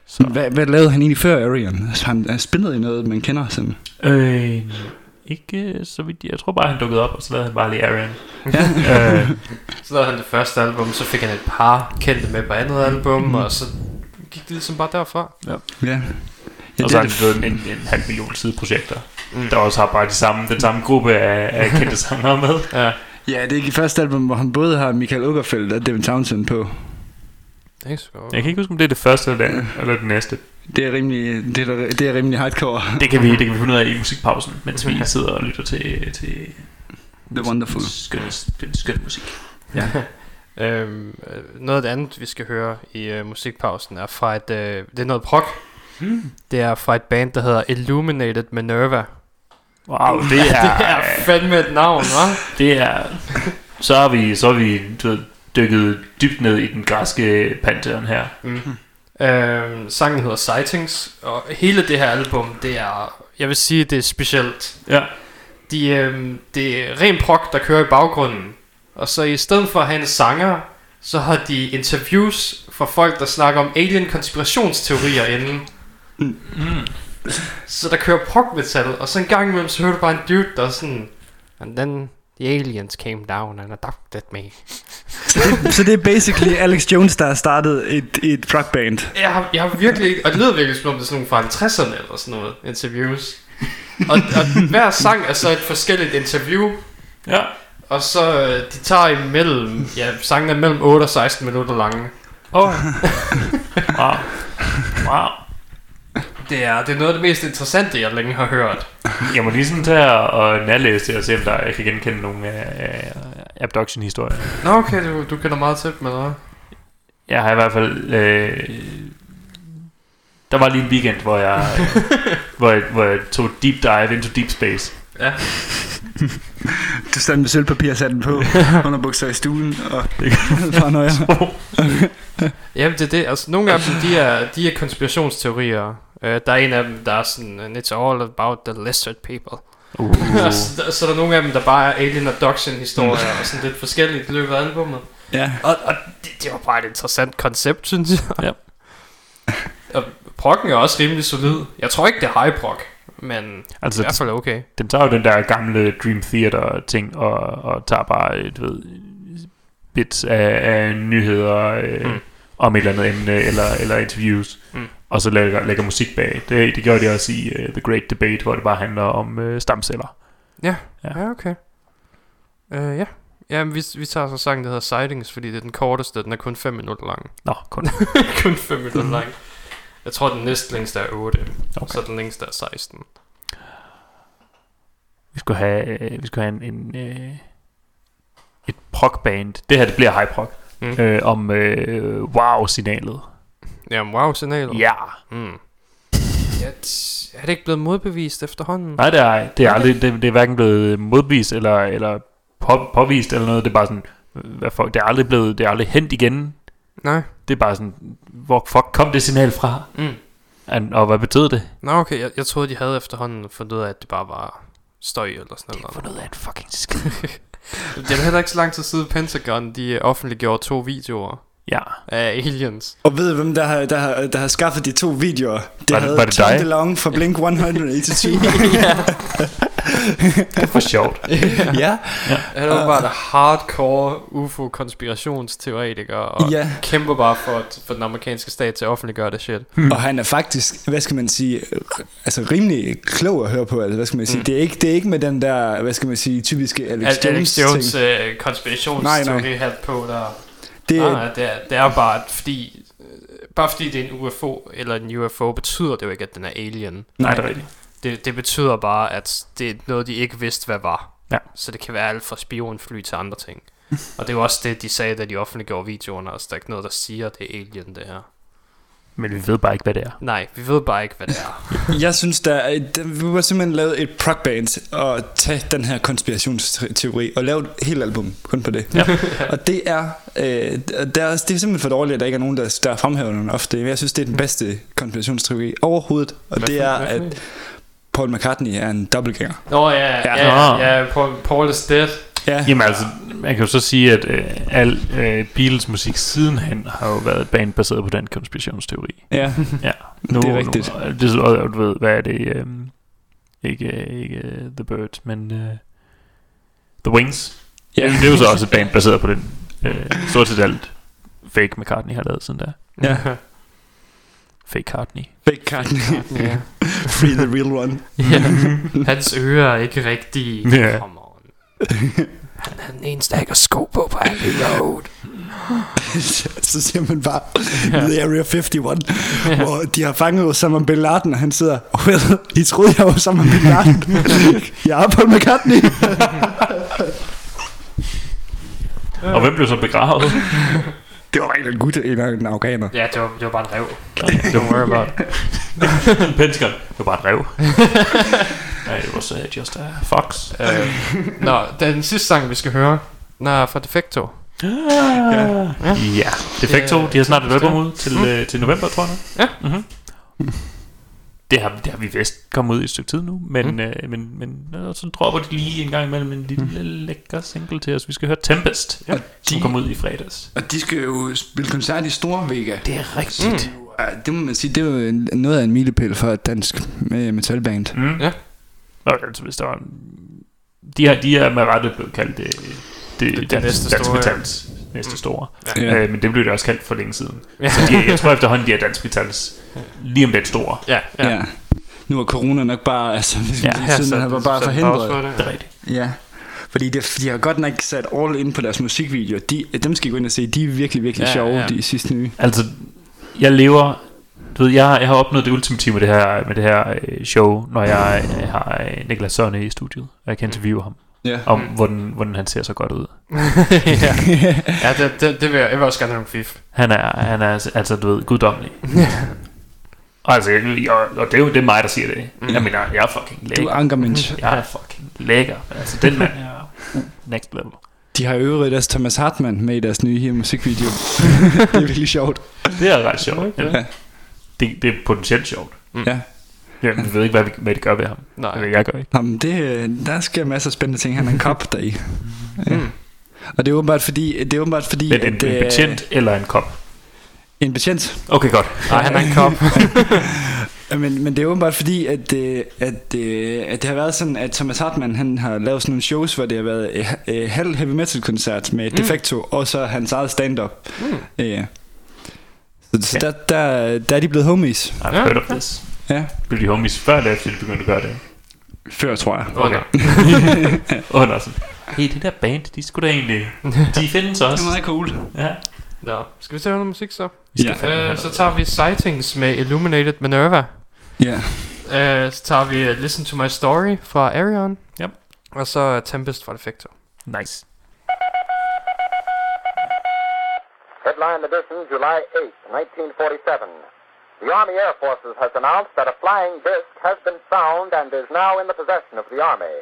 Så. Hvad, hvad lavede han egentlig før Arion? Altså, han, han spillede i noget, man kender sådan. Øh, ikke så vidt. Jeg tror bare, han dukkede op, og så lavede han bare lige Aaron. Ja. øh, Så lavede han det første album, så fik han et par kendte med på andet album, Mhm. og så gik det ligesom bare derfra. Ja. ja, Ja, og så har det han en, en, halv million sideprojekter, Mm. mm. der også har bare de samme, den samme gruppe af, af kendte sangere med. Ja, Ja, det er ikke det første album, hvor han både har Michael Ogerfeldt og Devin Townsend på. det er sgu. Jeg kan ikke huske, om det er det første eller det, eller det næste. Det er rimelig, det er, det er rimelig hardcore. Det kan vi, det kan vi finde ud af i musikpausen, mens vi sidder og lytter til, til The Wonderful. skøn, skøn, skøn musik. Ja. [LAUGHS] Øhm, øh, noget af det andet, vi skal høre i øh, musikpausen, er fra et, øh, det er noget prog. Hmm. Det er fra et band, der hedder Illuminated Minerva. Wow, det Det er, [LAUGHS] er fandme et navn, hva'? det er, så har vi, så har vi dykket dybt ned i den græske pantheon her. Øhm, sangen hedder Sightings, og hele det her album, det er, jeg vil sige, det er specielt. Ja. De, øhm, det er ren prog, der kører i baggrunden. Og så i stedet for at have en sanger, så har de interviews fra folk, der snakker om alien konspirationsteorier inden. Mm. Så der kører prog metal, og så en gang imellem, så hører du bare en dude, der er sådan... And then the aliens came down and adopted me. Så det er basically Alex Jones, der har startet et, et rockband. Jeg har, jeg har virkelig ikke... Og det lyder virkelig som om det er sådan nogle fra 50'erne eller sådan noget, interviews. Og, og hver sang er så et forskelligt interview, Ja. og så øh, de tager imellem... Ja, sangen er mellem 8 og 16 minutter lange. Oh. wow. Wow. Det er, det er noget af det mest interessante, jeg længe har hørt. Jeg må lige sådan tage og nærlæse det og se, om der, jeg kan genkende nogle af uh, abduction-historier. Nå okay, du, du kender meget til med hvad? Jeg har i hvert fald... Øh, der var lige en weekend, hvor jeg, [LAUGHS] hvor jeg, hvor jeg tog deep dive into deep space. Ja. Du stand med sølvpapir og satte den på [LAUGHS] under bukser i stuen. Og [LAUGHS] bare nøjer. Jamen det er det, altså nogle af dem, de er, de er konspirationsteorier. Uh, der er en af dem, der er sådan, and it's all about the lizard people. Uh. [LAUGHS] så, der, så er der nogle af dem, der bare er alien abduction historier, og sådan lidt forskelligt i løbet af albummet. Ja. Og, og det, det var bare et interessant koncept, synes jeg. Ja. og proggen er også rimelig solid. Jeg tror ikke, det er high prog, men Altså, i hvert fald okay. den tager jo den der gamle Dream Theater ting og, og tager bare et, ved, bits af, af nyheder øh, Mm. Om et eller andet emne eller, eller interviews, Mm. og så lægger, lægger musik bag. Det, det gør de også i uh, The Great Debate, hvor det bare handler om uh, stamceller. Ja, Ja. ja okay. Uh, ja. Ja, vi, vi tager så sangen, der hedder Sightings, fordi det er den korteste, den er kun 5 minutter lang. Nå, kun. [LAUGHS] kun 5 minutter lang. Jeg tror, den næste længste er 8, okay. Så den længste er 16. Vi skulle have, øh, vi skulle have en, en øh, et prog-band. Det her, det bliver high prog. Mm. Mm. Øh, om øh, wow-signalet. Ja. Mm. Ja, t- er det ikke blevet modbevist efterhånden? Nej, det er, det er, aldrig, det, det er hverken blevet modbevist eller, eller på, påvist eller noget. Det er bare sådan, hvad for, det er aldrig blevet, det er aldrig hent igen. Nej. Det er bare sådan, hvor fuck kom det signal fra? Mm. And, og hvad betød det? Nå, okay. Jeg, jeg troede, de havde efterhånden fundet ud af, at det bare var støj eller sådan noget. noget af en fucking skid. [LAUGHS] Det er heller ikke så lang tid siden Pentagon, de offentliggjorde to videoer ja. af aliens. Og ved hvem der har, der, har, der har skaffet de to videoer? Det Var havde var det Tom? DeLonge fra Blink [LAUGHS] 182. Det er for sjovt. ja. Han er bare en hardcore UFO-konspirationsteoretiker, og Ja. kæmper bare for, for den amerikanske stat til at offentliggøre det shit. Og han er faktisk, hvad skal man sige, altså rimelig klog at høre på. Altså, hvad skal man sige? Mm. Det, er ikke, det er ikke med den der, hvad skal man sige, typiske Alex Al- Jones, Alex Jones ting. øh, på der. Det, Nej, nej, det er, det er bare, fordi, bare fordi det er en UFO, eller en UFO, betyder det jo ikke, at den er alien. Nej, det er rigtigt. Det, det betyder bare, at det er noget, de ikke vidste, hvad var. Ja. Så det kan være alt fra spionfly til andre ting. [LAUGHS] og det er jo også det, de sagde, da de offentliggjorde videoerne. Altså, der er ikke noget, der siger, at det er alien, det her. Men vi ved bare ikke, hvad det er. Nej, vi ved bare ikke, hvad det er. [LAUGHS] Jeg synes, der er, der, vi var simpelthen lavet et prog-band og tage den her konspirationsteori og lave et helt album kun på det. Ja. [LAUGHS] og det er, øh, der, er- det er simpelthen for dårligt, at der ikke er nogen, der, der fremhæver den ofte. Jeg synes, det er den bedste konspirationsteori overhovedet, og Hvad det er, at Paul McCartney er en dobbeltgænger. Nå ja, Ja. ja, ja, ja Paul, Paul is dead. Ja, Jamen altså, man kan jo så sige, at øh, al øh, Beatles musik sidenhen har jo været et band baseret på den konspirationsteori. ja. Ja, nu, Det er rigtigt. Nu, det, er- og du ved, hvad er det? Øh, ikke ikke uh, The Birds, men øh, The Wings. Ja. Ja. Det er jo så også et band baseret på den. Øh, stort set alt fake McCartney har lavet sådan der. Ja. Fake Cartney. Fake McCartney. ja. [LAUGHS] Free the real one. ja. Hans ører er ikke rigtige. Ja. Come on. [LAUGHS] Han er den eneste, der ikke har sko på på Abbey Road. [LAUGHS] så siger man bare The Area 51 Hvor de har fanget Osama Bin Laden Og han sidder Well, I troede jeg var Osama Bin Laden. [LAUGHS] Jeg er Paul McCartney. Og hvem blev så begravet? [LAUGHS] Det var en gut, en en afghaner. Ja, det var, det var bare en rev. Don't worry about it. [LAUGHS] Det var bare et rev. Nej, det var så just a fox. Øh, Nå, den sidste sang, vi skal høre, er fra Defecto. Ja, Defecto, Det- de har snart et album ud til, mm. til november, tror jeg. Ja. Mm-hmm. Det har, det har vi vist kommet ud i et stykke tid nu, men, Mm. mm. øh, men, men øh, så dropper de lige en gang imellem en lille mm. lækker single til os. Vi skal høre Tempest, ja. som de- kom ud i fredags. Og de skal jo spille koncert i Store Vega. Det er rigtigt. Ja, det må man sige, det er jo noget af en milepæl for et dansk øh, metalband. Mm. Ja. Nå, altså, hvis der var de, har, de er med rette blevet kaldt det, det, det, det det næste dansk store, metals næste store. Ja. Øh, men det blev det også kaldt for længe siden. Ja. Så de, jeg tror efterhånden, de er dansk metals lige om den store. Ja, Ja. ja. Nu er corona nok bare, altså, hvis Ja, ja, siden så- var bare så forhindret. for det. Det er rigtigt. Ja. Fordi det, de har godt nok sat all in på deres musikvideoer. De, dem skal I gå ind og se. De er virkelig, virkelig Ja, sjove, ja. de sidste nye. Altså, jeg lever... Du ved, jeg, jeg har opnået det ultimative med det her, med det her øh, show, når jeg øh, har øh, Niklas Sønne i studiet, og jeg kan interviewe ham, Ja. om hvordan, hvordan han ser så godt ud. [LAUGHS] ja, ja det, det, det vil jeg, jeg vil også gerne have nogle fif. Han er, han er altså- altså, du ved, guddommelig. Og [LAUGHS] altså, jeg, og, og det er jo det er mig, der siger det. Jeg mener, jeg er fucking Du lækker. er ankermensch. [LAUGHS] Jeg er fucking lækker. Altså, den mand er uh, next level. De har i øvrigt også Thomas Hartmann med i deres nye her musikvideo. det er virkelig sjovt. Det er ret sjovt. Okay. Ja. Det, det er potentielt sjovt. Ja. Jeg ved ikke, hvad, vi, hvad de gør ved ham. Nej. Jeg gør ikke. Jamen, det, øh, der sker masser af spændende ting. Han er en kop deri. Ja. Mm. Og det er åbenbart fordi, det er åbenbart fordi Men en, at, en øh, betjent eller en kop? En betjent. Okay, godt. Nej, han er en kop. [LAUGHS] Men, men det er åbenbart fordi, at, øh, at, øh, at det har været sådan, at Thomas Hartmann han har lavet sådan nogle shows, hvor det har været øh, halv heavy metal koncert med mm. Defecto, og så hans eget stand-up. Mm. Øh, så så Ja. der, der, der er de blevet homies. I've Ja. heard of this. Ja, Blev de homies før eller efter de begyndte at gøre det? før tror jeg. Okay. [LAUGHS] Under sådan. Hey, det der band, de skulle da egentlig... De findes også. Det er meget cool. Ja. Nå, skal vi tage noget musik så? Ja. Øh, så tager vi Sightings med Illuminated Minerva. Ja. Øh, så tager vi Listen to My Story fra Arion. Yep. Og så Tempest fra Defecto. Nice. Headline edition, July 8, 1947. The Army Air Forces has announced that a flying disc has been found and is now in the possession of the Army.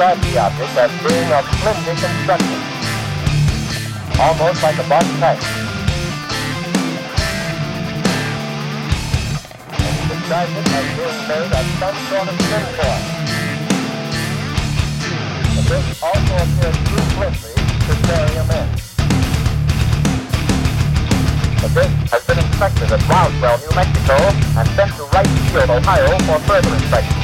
described the object as being of slender construction, almost like a box kite. And he described it as being made of some sort of tinfoil. But this also appears too flimsy to carry a man. The disc has been inspected at Roswell, New Mexico, and sent to Wright Field, Ohio for further inspection.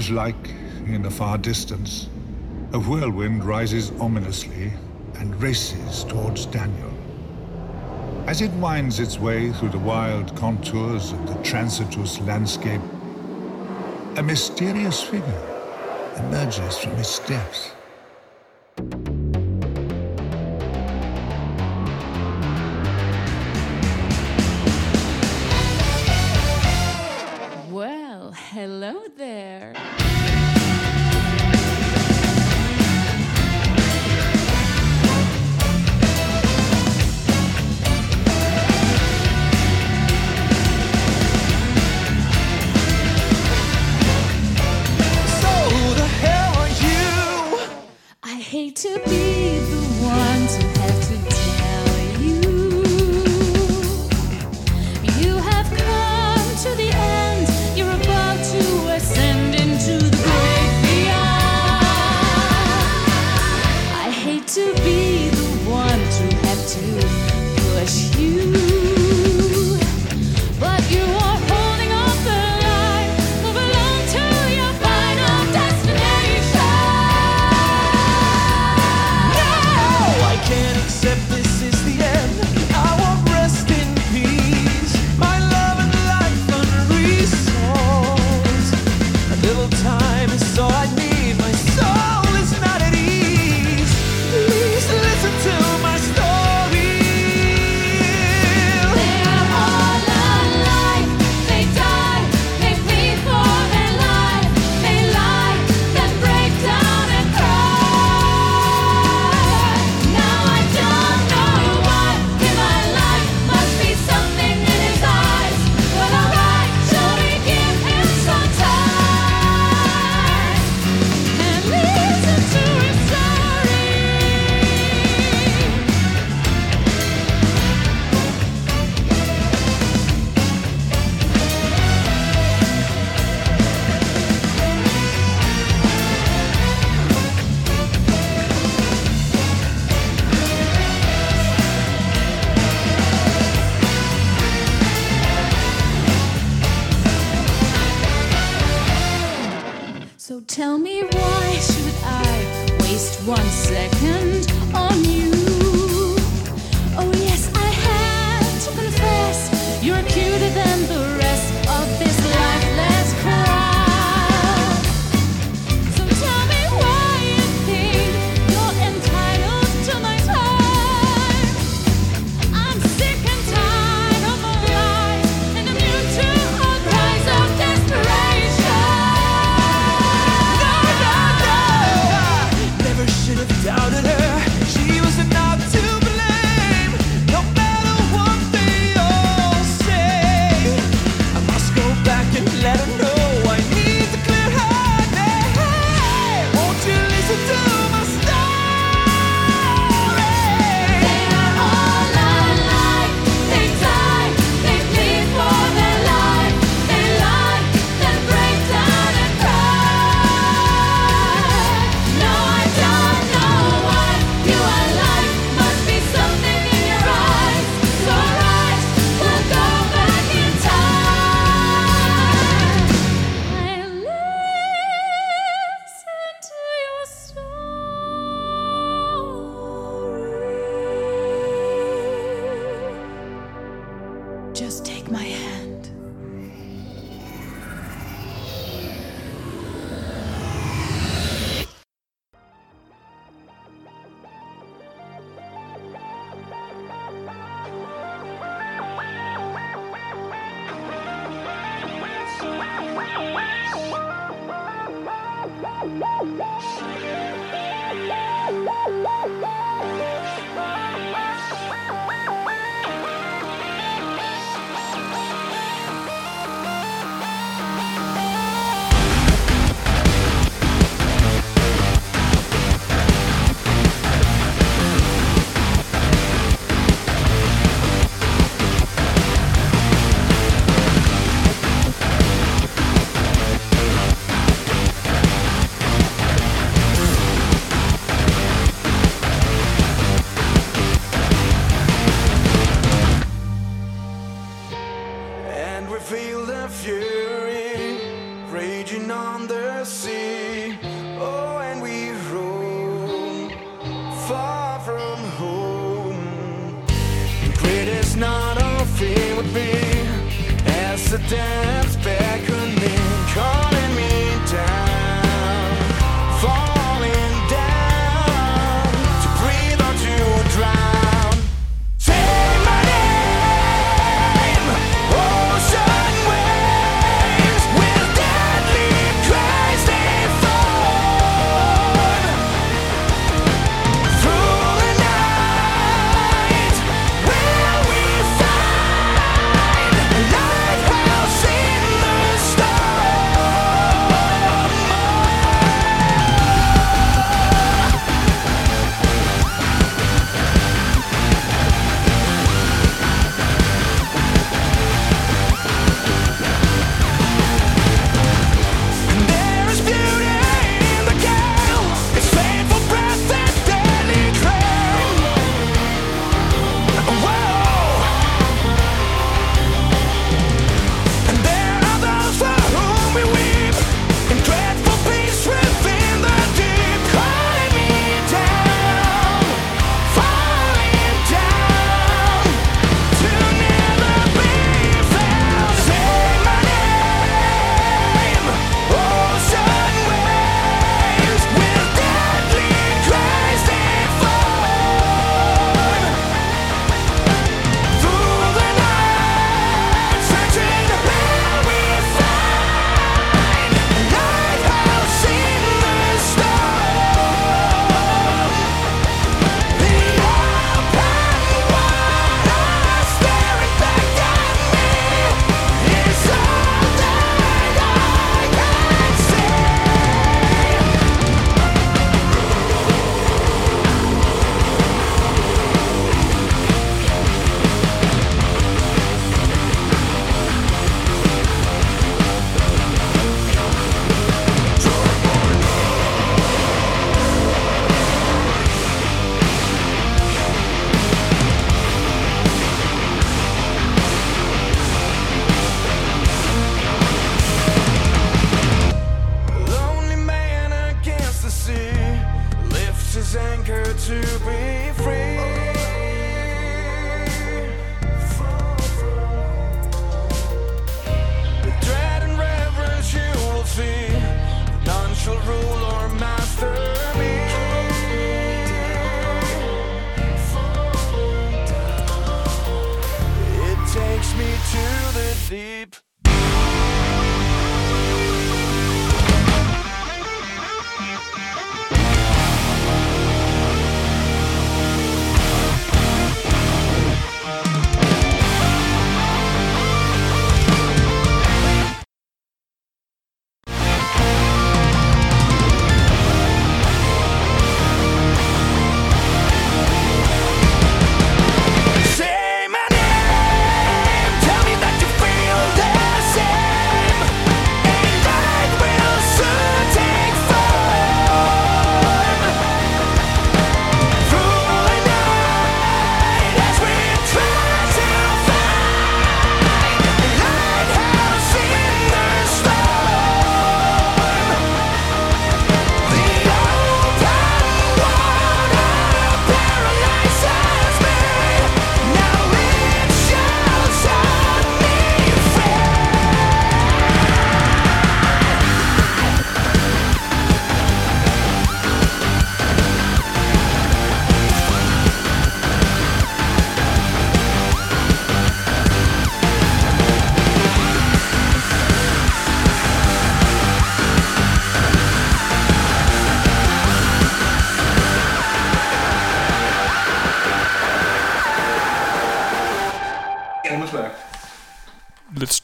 mirage like in the far distance, a whirlwind rises ominously and races towards Daniel. As it winds its way through the wild contours of the transitus landscape, a mysterious figure emerges from its depths.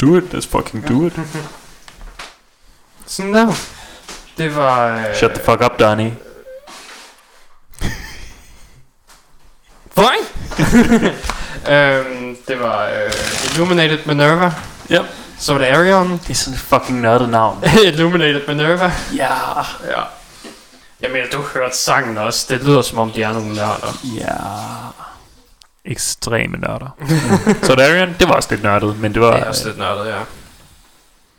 Do it. Let's fucking do it. [LAUGHS] Sådan der. Det var... Øh, Shut the fuck up, Donnie. [LAUGHS] Fine! [LAUGHS] øhm, det var øh, Illuminated Minerva. Yep. Så var det Arion. Det er sådan et fucking nørdet navn. Illuminated Minerva. Ja. Ja. Jeg mener, du hørte sangen også. Det lyder som om, de er nogle nørder. Ja. Ekstreme nørder. så det Arian, det var også lidt nørdet, men det var... Det er også lidt nørdet, ja.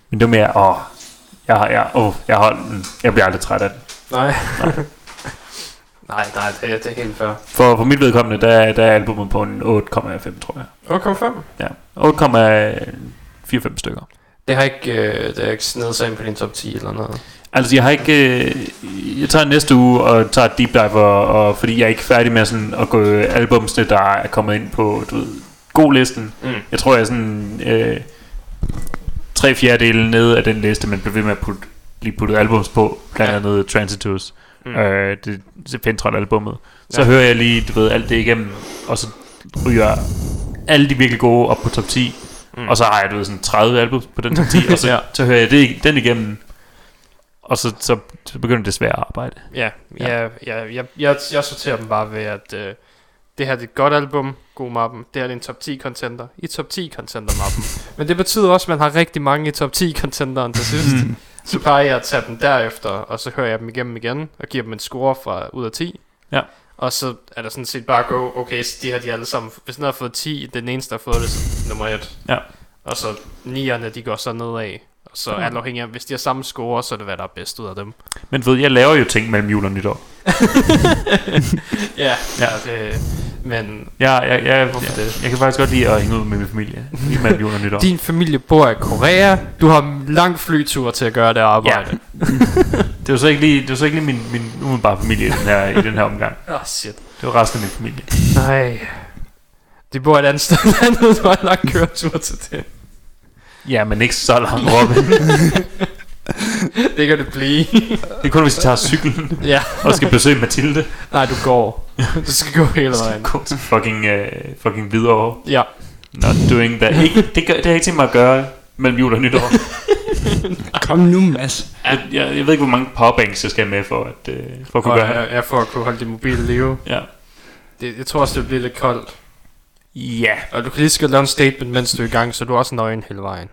Men det var mere, åh, jeg, har, jeg, åh, jeg, har, jeg bliver aldrig træt af den. Nej. nej, [LAUGHS] nej, det, er- det er helt fair. For, for mit vedkommende, der, der er albumet på en 8,5, tror jeg. 8,5? Ja, 8,45 stykker. Det har ikke, øh, det har ikke snedet sig ind på din top 10 eller noget. Altså, jeg har ikke... Øh, jeg tager næste uge og tager et deep dive, og, og, fordi jeg er ikke færdig med sådan at gå albumsene, der er kommet ind på, du ved, god listen. Mm. Jeg tror, jeg er sådan... Øh, tre fjerdedele nede af den liste, man bliver ved med at putte, lige putte albums på, blandt Ja. andet Transitus. Mm. Øh, det, det Pentrat albumet. Så Ja. hører jeg lige, du ved, alt det igennem, og så ryger alle de virkelig gode op på top 10. Mm. Og så har jeg, du ved, sådan 30 albums på den top 10, [LAUGHS] og så, ja. så hører jeg det, den igennem, og så, så, så begynder det svære arbejde. Ja, ja. ja, ja jeg, jeg, jeg sorterer dem bare ved, at øh, det her det er et godt album, god mappen. Det her det er en top 10 contender i top 10 contender mappen. [LAUGHS] Men det betyder også, at man har rigtig mange i top 10 contenderen til sidst. Mm. så plejer jeg at tage dem derefter, og så hører jeg dem igennem igen, og giver dem en score fra ud af 10. Ja. Og så er der sådan set bare go, okay, så de har de alle sammen, hvis den har fået 10, det er den eneste, der har fået det, så nummer 1. Ja. Og så nierne, de går så nedad. Så Mm. alt afhængig af, hvis de har samme score, så er det, hvad der er bedst ud af dem. Men ved, jeg laver jo ting mellem jul og nytår. [LAUGHS] Ja, Ja. ja. Det, men Jeg, jeg, jeg, jeg, det? jeg kan faktisk godt lide at hænge ud med min familie lige mellem jul og nytår. din familie bor i Korea. Du har lang flytur til at gøre det arbejde. [LAUGHS] det var så ikke lige, det var så ikke lige min, min umiddelbare familie i den her, i den her omgang. [LAUGHS] Åh, oh, shit. Det var resten af min familie. Nej. De bor et andet sted i landet, du har en lang køretur til det. Ja, men ikke så langt, Robin. [LAUGHS] det kan det blive. det er kun, hvis jeg tager cyklen [LAUGHS] ja. og skal besøge Mathilde. Nej, du går. Du skal gå hele vejen. Gå til fucking, uh, fucking videre. Ja. Not doing that. Ikke, det, gør, det har jeg ikke tænkt mig at gøre mellem jul og nytår. [LAUGHS] Kom nu, Mads. Jeg, jeg, jeg ved ikke, hvor mange powerbanks jeg skal have med for at, uh, for at kunne Og gøre jeg, jeg får at kunne holde din mobil i live. Ja. Det, jeg tror også, det bliver lidt koldt. Ja. Og du kan lige skal lave en statement, mens du er i gang, så du er også nøgen hele vejen.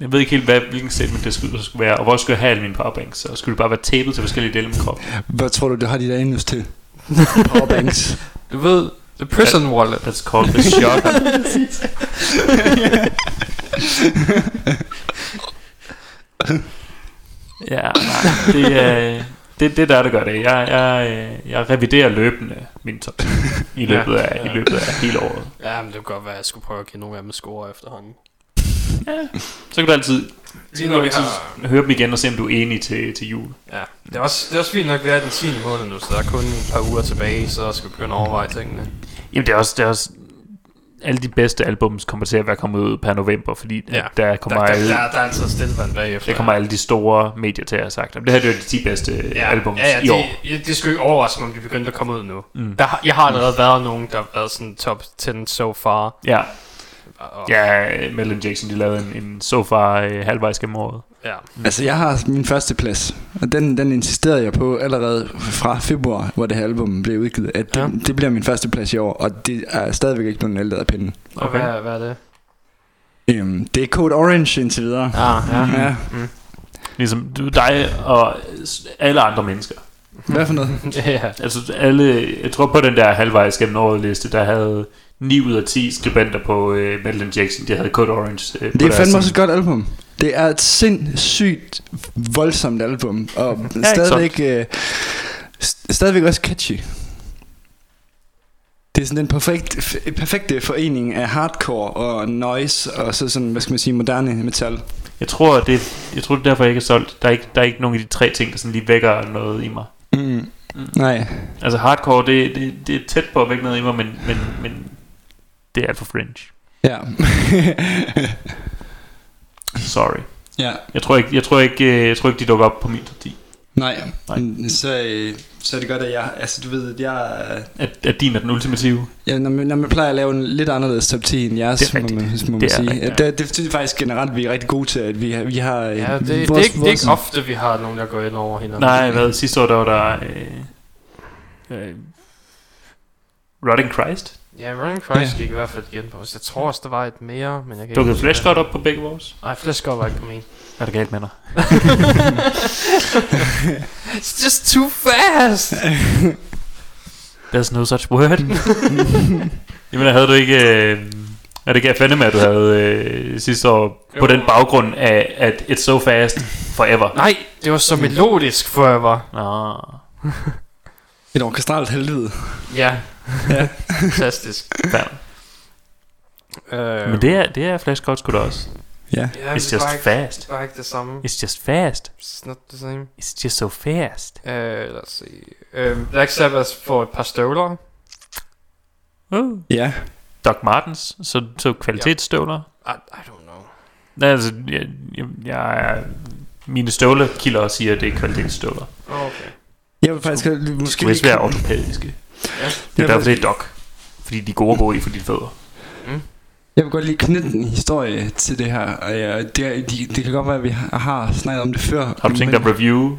Jeg ved ikke helt, hvad, hvilken statement det skulle, skulle være, og hvor skulle jeg have alle mine powerbanks. Så skulle det bare være tapet til forskellige dele af min krop. Hvad tror du, du har dit anus til? [LAUGHS] Powerbanks. Du ved, the prison wallet. That's called the shot. [LAUGHS] ja, nej, det er... Det, det er der, der gør det. Jeg, jeg, øh, jeg reviderer løbende min top 10 i løbet af, i løbet af hele året. Ja, men det kunne godt være, at jeg skulle prøve at give nogle af dem score efterhånden. Ja. [LAUGHS] Så kan du altid, kan når vi har- høre dem igen og se, om du er enig til, til jul. Ja, det er også, det er også fint nok, at vi er den 10. måned nu, så der er kun et par uger tilbage, så skal vi begynde at overveje tingene. Jamen det er også, det er også alle de bedste albums kommer til at være kommet ud per november, fordi Ja, der kommer der, der, alle, der, der er altid stillevand bagefter. der kommer alle de store medier til at have sagt. "Jamen, Det her det er de 10 bedste ja, albums ja, ja, i år. det, det skulle ikke overraske mig, om de begyndte at komme ud nu. Mm. Der, jeg har allerede været nogen, der har været sådan top 10 so far. Ja. Og, Ja, Melon Jackson, de lavede en, en so far øh, halvvejs gennem året. ja. Altså, jeg har min første plads, og den, den insisterede jeg på allerede fra februar, hvor det her album blev udgivet, at det, Ja. det bliver min første plads i år, og det er stadigvæk ikke blevet ældre af pinden. Og Okay. hvad, hvad er det? Øhm, det er Code Orange indtil videre. Ah, ja. Ja. Mm. Ligesom du, dig og alle andre mennesker. Hvad for noget? [LAUGHS] ja. Altså alle, jeg tror på den der halvvejs gennem året liste, der havde 9 ud af 10 skribenter på øh, Melon Jackson, de havde Code Orange. Øh, Det er fandme også et godt album. Det er et sindssygt voldsomt album, og ikke stadigvæk, øh, st- stadigvæk også catchy. Det er sådan den perfekt, perfekte forening af hardcore og noise, og så sådan, hvad skal man sige, moderne metal. Jeg tror, det, jeg tror, det er derfor, jeg ikke er solgt. Der er ikke, der er ikke nogen af de tre ting, der sådan lige vækker noget i mig. Mm. Nej. Altså hardcore, det, det, det er tæt på at vække noget i mig, men, men, men det er alt for fringe. Ja. Sorry. ja. Jeg tror ikke, jeg tror ikke, øh, jeg tror ikke de dukker op på min top 10. Nej, Nej. Så, øh, så er det godt, at jeg, altså du ved, at jeg... øh, At, at din er den ultimative. Ja, når man, når man plejer at lave en lidt anderledes top 10 end jeres, Det er må man, rigtigt. må man Det er sige. rigtigt, ja. det, det, det er faktisk generelt, vi er rigtig gode til, at vi har... Vi har øh, Ja, det, det, er ikke, det er ikke ofte, vi har nogen, der går ind over hinanden. Nej, hvad? Sidste år, der var der... Øh, øh, Rotting Christ. Ja, Running Christ gik i hvert fald igen på os. Jeg tror også, der var et mere, men jeg kan Dukkede huske, Flash hvad- godt op på begge vores? Nej, Flash godt var ikke på min. Er der galt med dig? [LAUGHS] [LAUGHS] [LAUGHS] It's just too fast! [LAUGHS] There's no such word. [LAUGHS] Jamen, havde du ikke... Øh, er det ikke fandme med, at du havde øh, sidste år på Jo. den baggrund af, at it's so fast forever? Nej, det var så melodisk forever. Nå. Et orkestralt helvede. Ja. Ja. Fantastisk. Ja. Øh, Men det er, det er Flash godt sgu da også. Ja. Ja, It's just ikke- fast. Ikke det samme. It's just fast. It's not the same. It's just so fast. Uh, lad os se. Uh, Black Sabbath får et par støvler. Uh. Ja. Doc Martens, så, så kvalitetsstøvler. I, I don't know. Altså, jeg, jeg, jeg mine støvlekilder siger, at det er kvalitetsstøvler. Oh, okay. Jeg vil faktisk måske Det skulle være ortopædiske. Ja. Det er derfor, det er Doc. Fordi de er gode at gå i for dine fødder. Jeg vil godt lige knytte en historie til det her. Det, er- de, det kan godt være, at vi har, snakket om det før. Har du tænkt dig at review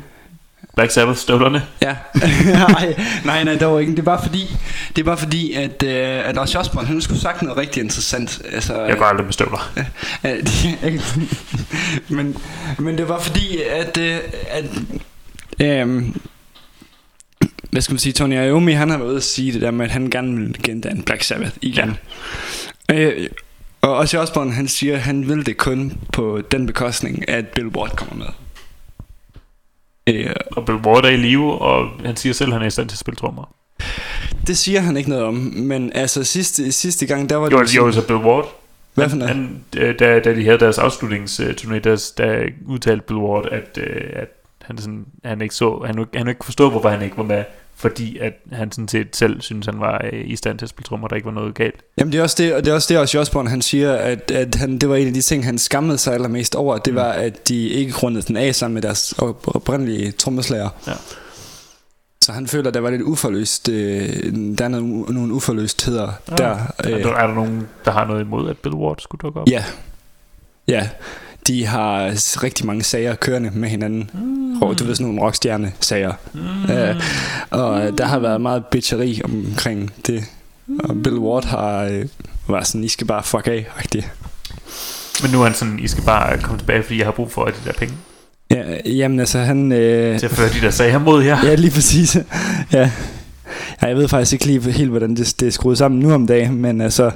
Black Sabbath støvlerne? Ja. [LAUGHS] nej, nej, nej, der var ikke. Det er bare fordi, det er bare fordi at, øh, at Ozzy Osbourne, han skulle sagt noget rigtig interessant. Altså, Jeg går aldrig med støvler. Øh, men, men det var fordi, at, øh, at øh, hvad skal man sige, Tony Iommi, han har været ude at sige det der med, at han gerne vil gendanne Black Sabbath igen. Ja. Øh, og Ozzy Osbourne, han siger, at han vil det kun på den bekostning, at Bill Ward kommer med. Øh, Og Bill Ward er i live, og han siger selv, at han er i stand til at spille trommer. det siger han ikke noget om, men altså sidste, sidste gang, der var det... Jo, jo, så Bill Ward. Hvad for noget? Han, øh, da, da de havde deres afslutningsturné, der, der udtalte Bill Ward, at, øh, at han, sådan, han ikke så, han, han ikke forstå, hvorfor han ikke var med, fordi at han sådan set selv synes han var øh, i stand til at spille trommer, der ikke var noget galt. Jamen det er også det, og det er også det, Ozzy Osbourne, han siger, at, at han, det var en af de ting, han skammede sig allermest over, det var, at de ikke rundede den af sammen med deres op- oprindelige trommeslager. Ja. Så han føler, at der var lidt uforløst, øh, der er nogle, nogle uforløstheder ja. der. Er, der, er der nogen, der har noget imod, at Bill Ward skulle dukke op? Ja. Ja. De har rigtig mange sager kørende med hinanden. Mm. Og du ved sådan nogle rockstjerne-sager. Mm. Øh, og der har været meget bitcheri omkring det. Og Bill Ward har øh, været sådan, I skal bare fuck af, -agtig. Men nu er han sådan, I skal bare komme tilbage, fordi jeg har brug for de der penge. Ja, jamen altså han... Øh, Til at føre de der sager mod jer. Ja, lige præcis. ja. Ja. Jeg ved faktisk ikke lige helt, hvordan det, det er skruet sammen nu om dagen, men altså,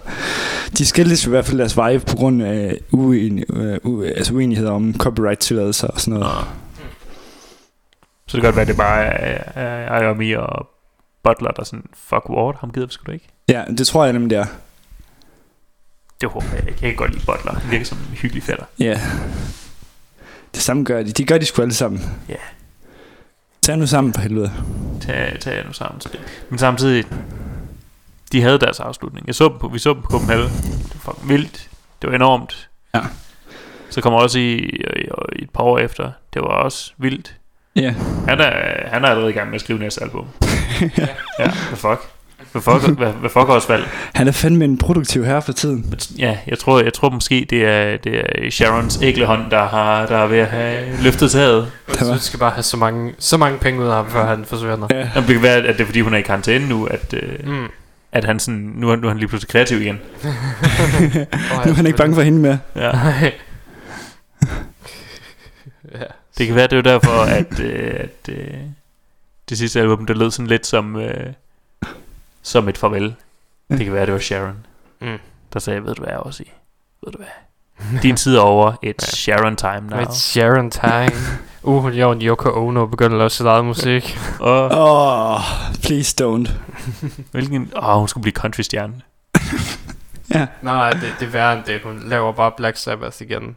de skildes i hvert fald deres veje på grund af uen, øh, u, altså uenigheder om copyright-tilladelser og sådan noget. Ah. Så det kan godt være, at det bare er, Iommi og Butler, der er sådan, fuck Ward, ham gider vi sgu da ikke. Ja, det tror jeg nemlig, det er. Det håber jeg ikke. Jeg kan godt lide Butler. Han virker som en hyggelig fætter. Ja. Det samme gør de. De gør de sgu alle sammen. Ja. Tag nu sammen for helvede. Tag, tag nu sammen. Men samtidig, de havde deres afslutning. Jeg så dem på, vi så dem på Copenhagen. Det var vildt. Det var enormt. Ja. Så kommer også i, i, i et par år efter. Det var også vildt. Ja. Han er, han er allerede i gang med at skrive næste album. [LAUGHS] ja. ja, hvad fuck? Hvad fuck, hvad, hvad fuck? Han er fandme en produktiv herre for tiden. Ja, jeg tror, jeg tror måske, det er, det er Sharons æglehånd, der, har, der er ved at have løftet taget. Jeg synes, skal bare have så mange, så mange penge ud af ham, før han forsvinder. Ja. Det kan være, at det er fordi, hun er i karantæne nu, at, øh, Mm. at han sådan, nu, er- nu er han lige pludselig kreativ igen. [LAUGHS] [LAUGHS] nu er han ikke bange for hende mere. [LAUGHS] Ja. Det kan være, det er jo derfor, at, øh, at øh, det sidste album, det lød sådan lidt som, øh, som et farvel. Det kan være, det var Sharon, Mm. der sagde, ved du hvad, også ved du hvad, din tid er over, it's Sharon time now. It's Sharon time. Uh, jeg og Yoko Ono begynder at lave sit eget musik. Åh, oh, please don't. hvilken, åh, hun skulle blive countrystjerne. Ja. Nej, det, det er værre end det. Hun laver bare Black Sabbath igen.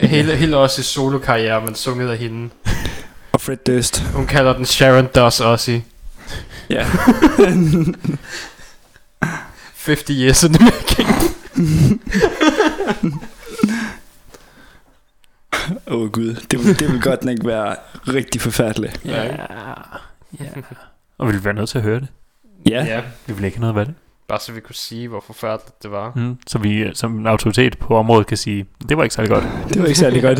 hele, hele også i solo-karriere, men sunget af hende. Og Fred Durst. Hun kalder den Sharon Does Ozzy. Ja. [LAUGHS] 50 years in the making. Åh oh, gud, det vil, det vil godt nok være rigtig forfærdeligt. Ja. ja. Og vi vil være nødt til at høre det. Ja. Ja, Vi vil ikke have noget af det. bare så vi kunne sige, hvor forfærdeligt det var. Mm. Så vi øh, som en autoritet på området kan sige, det var ikke særlig godt. Det var ikke særlig godt.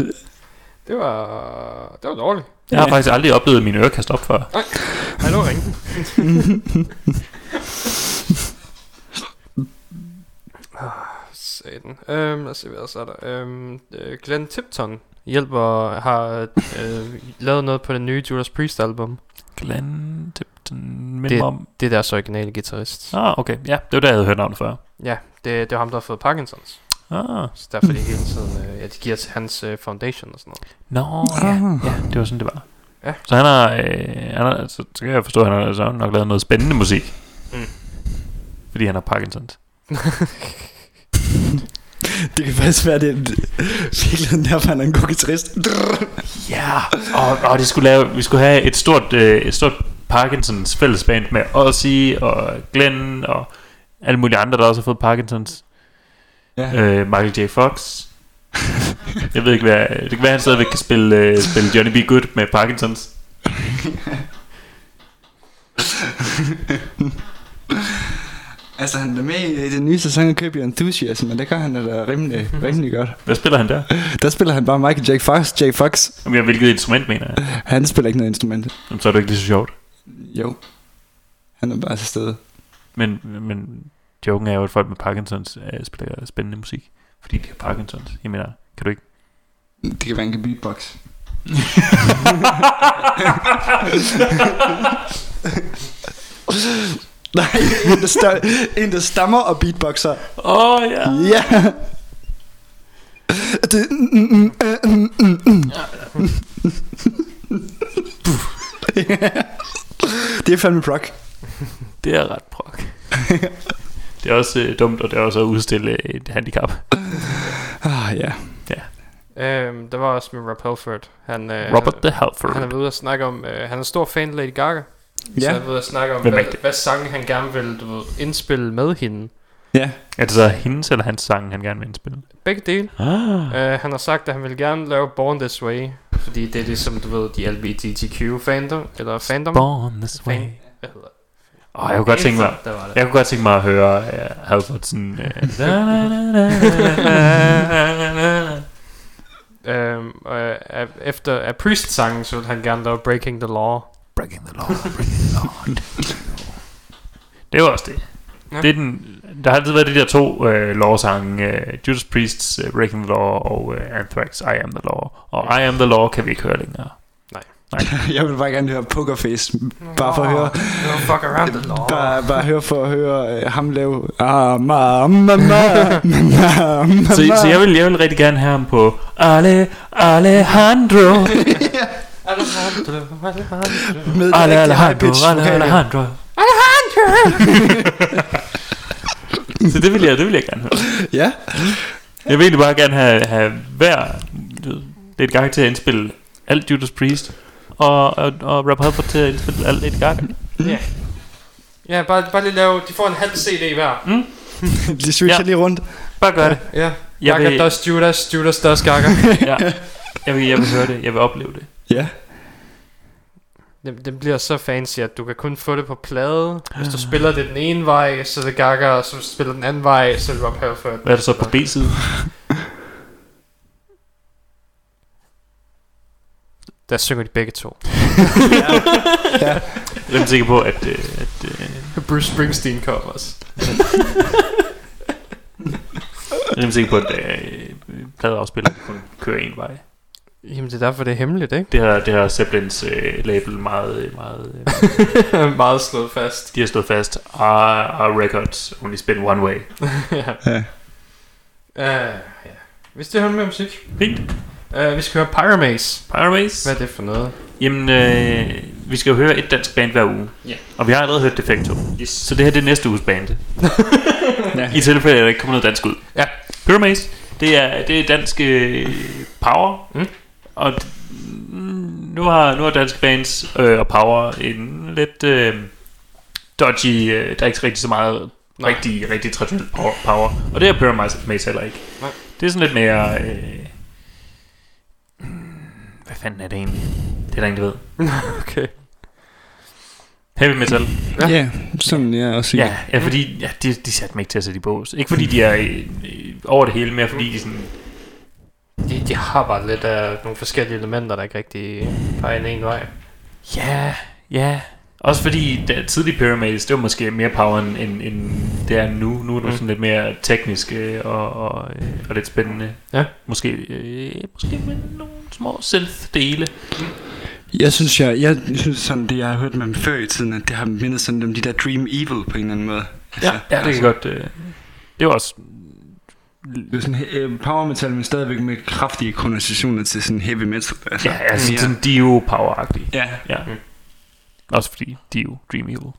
Det var, det var dårligt. Jeg har faktisk aldrig oplevet ører kaste op før. Hallo, ring. Ah, Satan. Øhm, lad os se, hvad så er der. Øhm, øh, Glenn Tipton hjælper, har øh, lavet noget på det nye Judas Priest album. Glenn Tipton Det, om... det er deres originale guitarist. Ah, okay. Ja, det var der, jeg havde hørt navnet før. Ja, det, det er ham, der har fået Parkinsons. Ah. Så derfor de hele tiden, øh, ja, de giver til hans øh, foundation og sådan noget. Nå, ja, ja, det var sådan, det var. Ja. Så han har, øh, han har så, så kan jeg forstå, at han har så nok lavet noget spændende musik. Mm. Fordi han har Parkinsons. [LAUGHS] Det kan faktisk være, det er virkelig derfor, han er en god guitarist. Ja, og, og de skulle lave, vi skulle have et stort, øh, et stort Parkinsons fællesband med Ozzy og Glenn og alle mulige andre, der også har fået Parkinsons. Ja. Øh, Michael J. Fox. [LAUGHS] Jeg ved ikke, hvad, det kan være, han stadigvæk kan spille, øh, spille Johnny B. Good med Parkinsons. [LAUGHS] altså, han er med i den nye sæson af Your Enthusiasm, men det gør han da rimelig, rimelig godt. Hvad spiller han der? Der spiller han bare Michael J. Fox. J. Fox. Jamen, jeg, hvilket instrument mener jeg? Han spiller ikke noget instrument. Jamen, så er det ikke lige så sjovt. Jo. Han er bare til stede. Men, men joken er jo, at folk med Parkinsons øh, spiller spændende musik. Fordi de har Parkinsons. Jeg mener, kan du ikke? Det kan være, kan beatbox. [LAUGHS] Nej, en der, stør, en der stammer og beatboxer. Åh, oh, ja. Ja. Det, mm, mm, mm, mm, mm, mm. [LAUGHS] det er fandme prog. Det er ret prok. [LAUGHS] det er også øh, dumt, og det er også at udstille et handicap. [LAUGHS] Ah, ja. Øhm, der var også med Rob Halford. Han, øh, Robert the Halford. Han er ude at snakke om, øh, han er stor fan af Lady Gaga. Ja. Så han er ude at snakke om, Hvem hvad, det? hvad sang han gerne vil du ved, indspille med hende. Ja. Er det så hendes eller hans sang, han gerne vil indspille? Begge dele. Ah. Øh, han har sagt, at han vil gerne lave Born This Way. Fordi det er ligesom, du ved, de LGBTQ fandom, eller fandom. Born this way. Fan, hvad hedder Åh, jeg kunne godt tænke mig, jeg kunne godt tænke mig at høre uh, Halford sådan... Uh, [LAUGHS] Øhm, og øh, af- efter af Priest-sangen, så vil han gerne lave Breaking the Law. Breaking the law, breaking the law. det var også det. Ja. det er den, der har altid været de der to uh, lovsange, uh, Judas Priest's uh, Breaking the Law og uh, Anthrax I Am the Law. Og I Am the Law kan vi ikke høre længere. Nej. [LAUGHS] Jeg vil bare gerne høre Pokerface. Bare for at høre... Fuck around the law. Bare, bare høre for at høre øh, ham lave... Ah, ma, ma, ma, ma, [LAUGHS] ma, ma. Så, så jeg, vil, jeg vil rigtig gerne have ham på Ale, [LAUGHS] Alejandro. Alejandro, Alejandro. Ale, Alejandro, pitch Ale, vokaler. Alejandro. så det vil jeg, det vil jeg gerne høre. Ja. Jeg vil egentlig bare gerne have, have hver du ved, Lady Gaga til at indspille alt Judas Priest, og, og, og Rob Halford til at indspille alt Lady Gaga. [LAUGHS] Ja. Ja, bare, bare lige lave, de får en halv CD hver. Mm. [LAUGHS] De switcher Ja. lige rundt. Bare gør det. Ja. Jeg Gaga vil- does Judas, Judas does Gaga. [LAUGHS] ja. jeg, vil, jeg vil høre det, jeg vil opleve det. Ja. det, det bliver så fancy, at du kan kun få det på plade. Hvis du spiller det den ene vej, så er det Gaga, og så spiller den anden vej, så er det Rob Halford. Hvad er det så på B-siden? Der synger de begge to. [LAUGHS] ja. Jeg er sikker på, at... Øh, at øh, Bruce Springsteen kom også. jeg er sikker på, at øh, pladeafspilleren kun kører en vej. Jamen det er derfor, det er hemmeligt, ikke? Det har, det har Zeppelins øh, label meget, meget, øh, [LAUGHS] Meget slået fast. de har stået fast. Our, our records only spin one way. [LAUGHS] ja. Ja. Uh, ja. Hvis det hører med musik. Fint. Uh, vi skal høre Pyramaze. Pyramaze. Hvad er det for noget? Jamen, øh, vi skal jo høre et dansk band hver uge. Ja. Og vi har allerede hørt Defecto. Yes. Så det her det er næste uges band. [LAUGHS] Ja. I tilfælde, at der ikke kommer noget dansk ud. Ja. Pyramaze, det er, det er dansk øh, power. Mm. Og d- mm, nu har, nu har danske bands øh, og power en lidt øh, dodgy, øh, der er ikke rigtig så meget Nej. rigtig, rigtig traditionel power, power. Og det er Pyramaze heller ikke. Nej. Det er sådan lidt mere... Øh, fanden er det egentlig? Det er der ingen, der ved. [LAUGHS] okay. Heavy metal. Ja, ja sådan jeg også siger. Ja, ja fordi ja, de, de satte mig ikke til at sætte i bås. Ikke fordi de er øh, øh, over det hele, mere fordi de sådan... De, de har bare lidt af nogle forskellige elementer, der ikke rigtig peger en en vej. Ja, ja. Også fordi da tidlige Pyramids, det var måske mere power end, end, end det er nu. Nu er det Mm. sådan lidt mere teknisk øh, og, og, øh, og lidt spændende. Ja. Måske, øh, måske med nogle små synth-dele. Jeg synes, jeg, jeg synes sådan, det jeg har hørt med dem før i tiden, at det har mindet sådan om de der Dream Evil på en eller anden måde. Ja, ja det kan godt... Øh, det var også... Det er sådan øh, power metal, men stadigvæk med kraftige konnotationer til sådan heavy metal. Altså, Ja, altså mere- sådan Dio power-agtige. Ja. ja. Også fordi Dio, Dream Evil.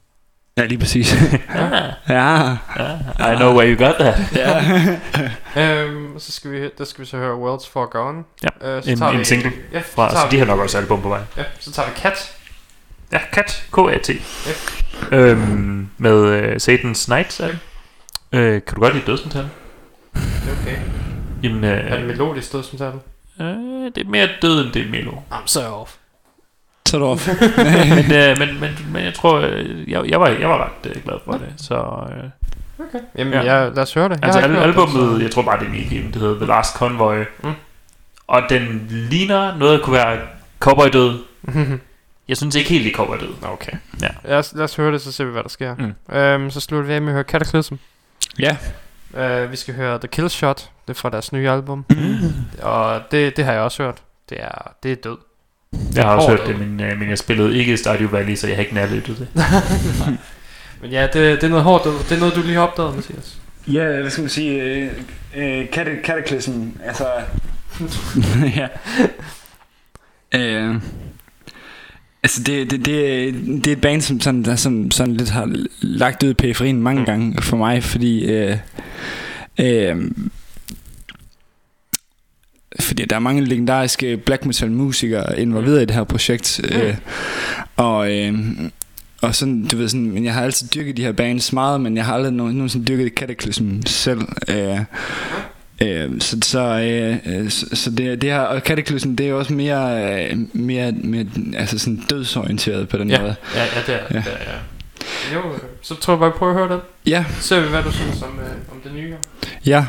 Ja, lige præcis. ja. ja. I know where you got that. Ja. [LAUGHS] øhm, så skal vi, der skal vi så høre Worlds For Gone. Ja, Øh, så en, tager en vi- single Ja, fra, tager så de har nok også album på vej. Ja, så tager vi Cat. Ja, Cat, K-A-T. Øhm, med uh, Satan's Night, det? Øh, kan du godt lide dødsmetal? Det er okay. Jamen, Er det øh, melodisk død, som tager øh, det er mere død, end det er melo. Så er jeg off. Så er du off. men, øh, men, men, men jeg tror, øh, jeg, jeg, var, jeg var ret øh, glad for det. Så, øh, Okay. Jamen, ja. jeg, lad os høre det. Jeg Altså har ikke al- det, albumet, så- jeg tror bare det er min game, det hedder The Last Convoy. Mm. Og den ligner noget, der kunne være cowboy død. [LAUGHS] jeg synes ikke helt, det er cowboy død. Okay. Ja. Lad os, lad os høre det, så ser vi, hvad der sker. Mm. Øhm, så slutter vi af med at høre Cataclysm. Ja. Uh, vi skal høre The Kill Shot. Det er fra deres nye album. Mm. Og det, det har jeg også hørt. Det er, det er død. Jeg har også hørt det, men, øh, men jeg spillede ikke Stardew Valley, så jeg har ikke nærlyttet det. [LAUGHS] Men ja, det, det er noget hårdt. Det er noget, du lige har opdaget, Mathias. Ja, hvad skal man sige? Øh, øh, cataclysm, altså... [LAUGHS] ja. Øh, altså, det, det, det, det er et band, som sådan, der som, sådan lidt har lagt ud i periferien mange gange for mig, fordi... Øh, øh, fordi der er mange legendariske black metal musikere involveret i det her projekt. Øh, og, øh, og sådan, du ved sådan, men jeg har altid dyrket de her bands meget, men jeg har aldrig nogen, nogensinde dyrket Cataclysm selv. Øh, øh, så så, øh, øh, så, så det, det her, og Cataclysm, det er også mere, øh, mere, mere altså sådan dødsorienteret på den Ja, måde. ja, ja, det er, Ja. det er ja. Jo, så tror jeg bare, vi prøver at høre den. Ja. Så ser vi, hvad du synes om, øh, om det nye. Ja.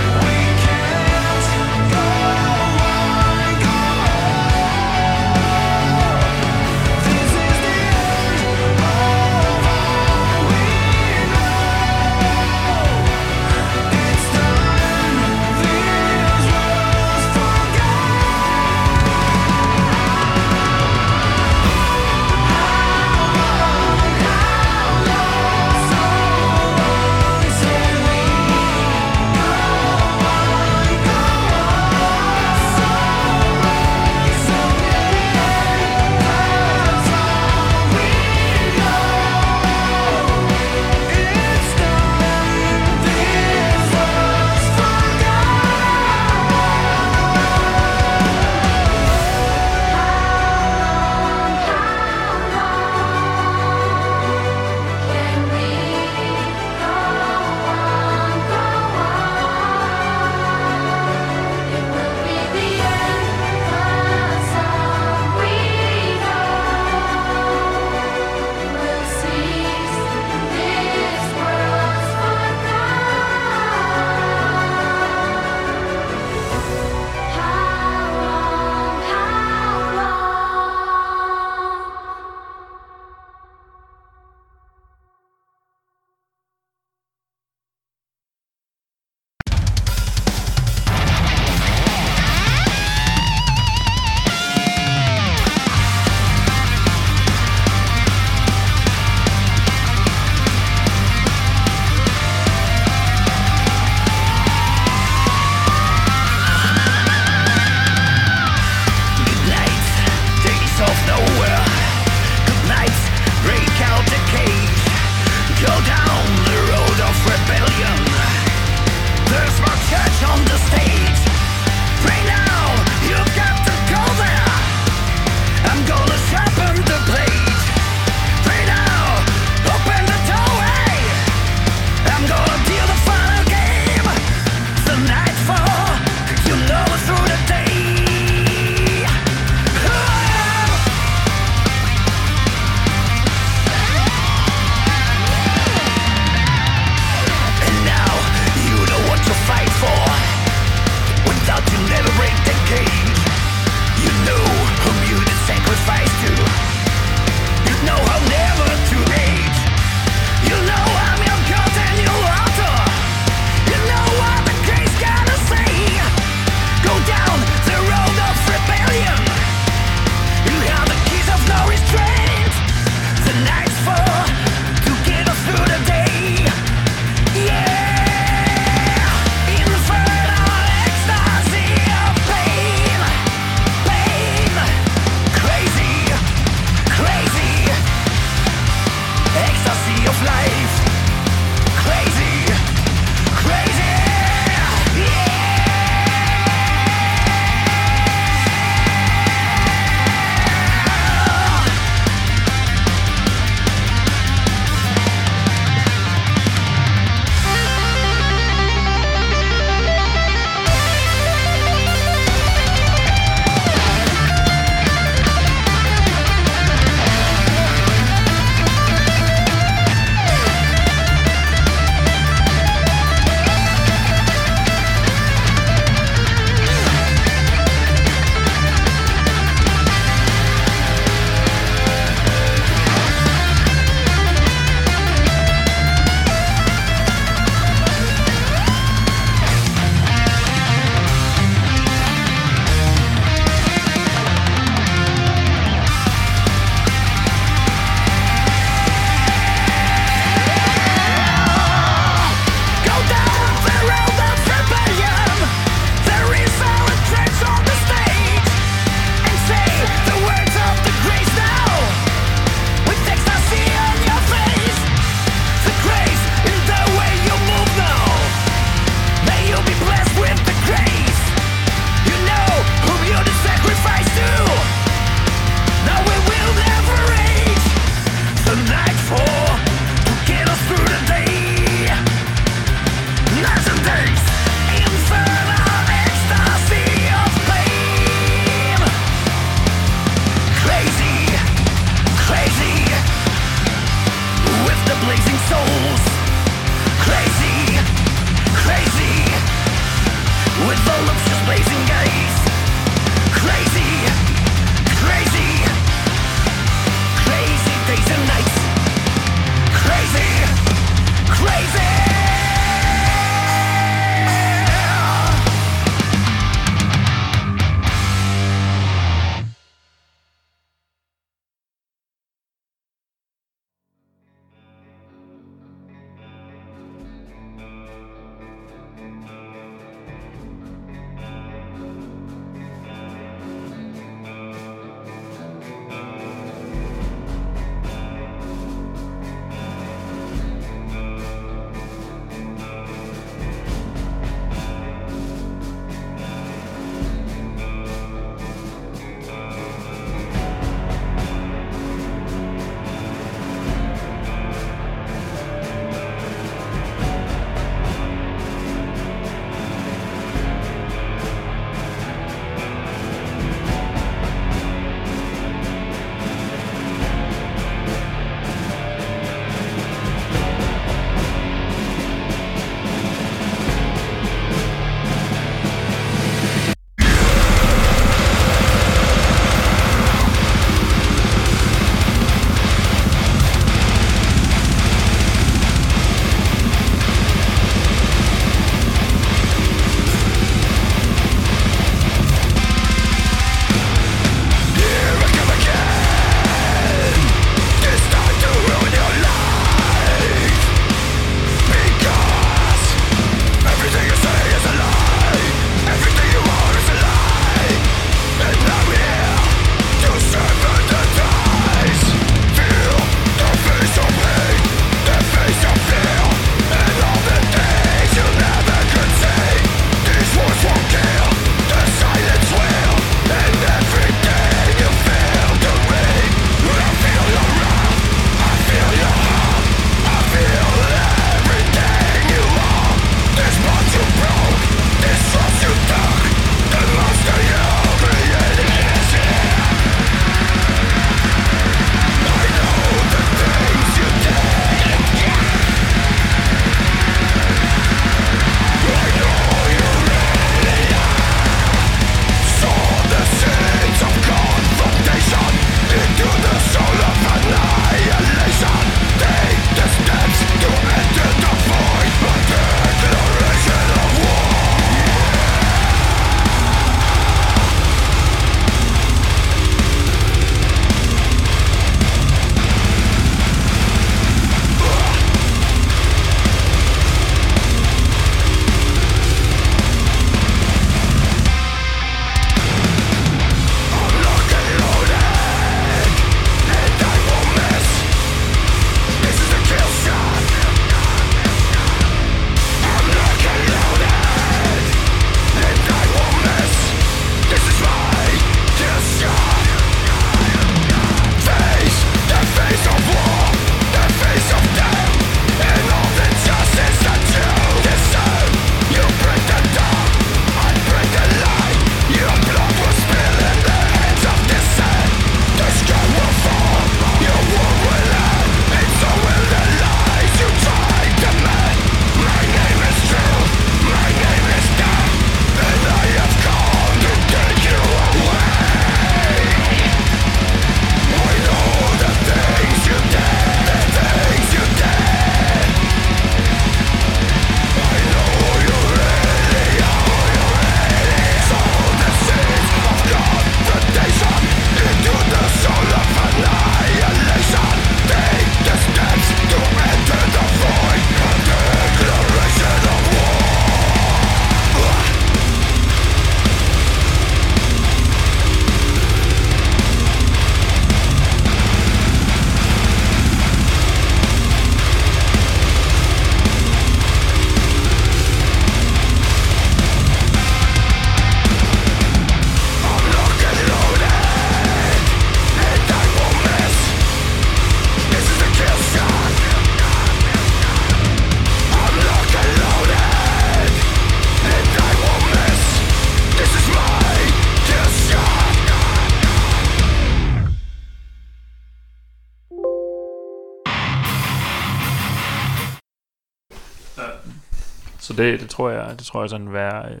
Det, det tror jeg, det tror jeg sådan være... Øh,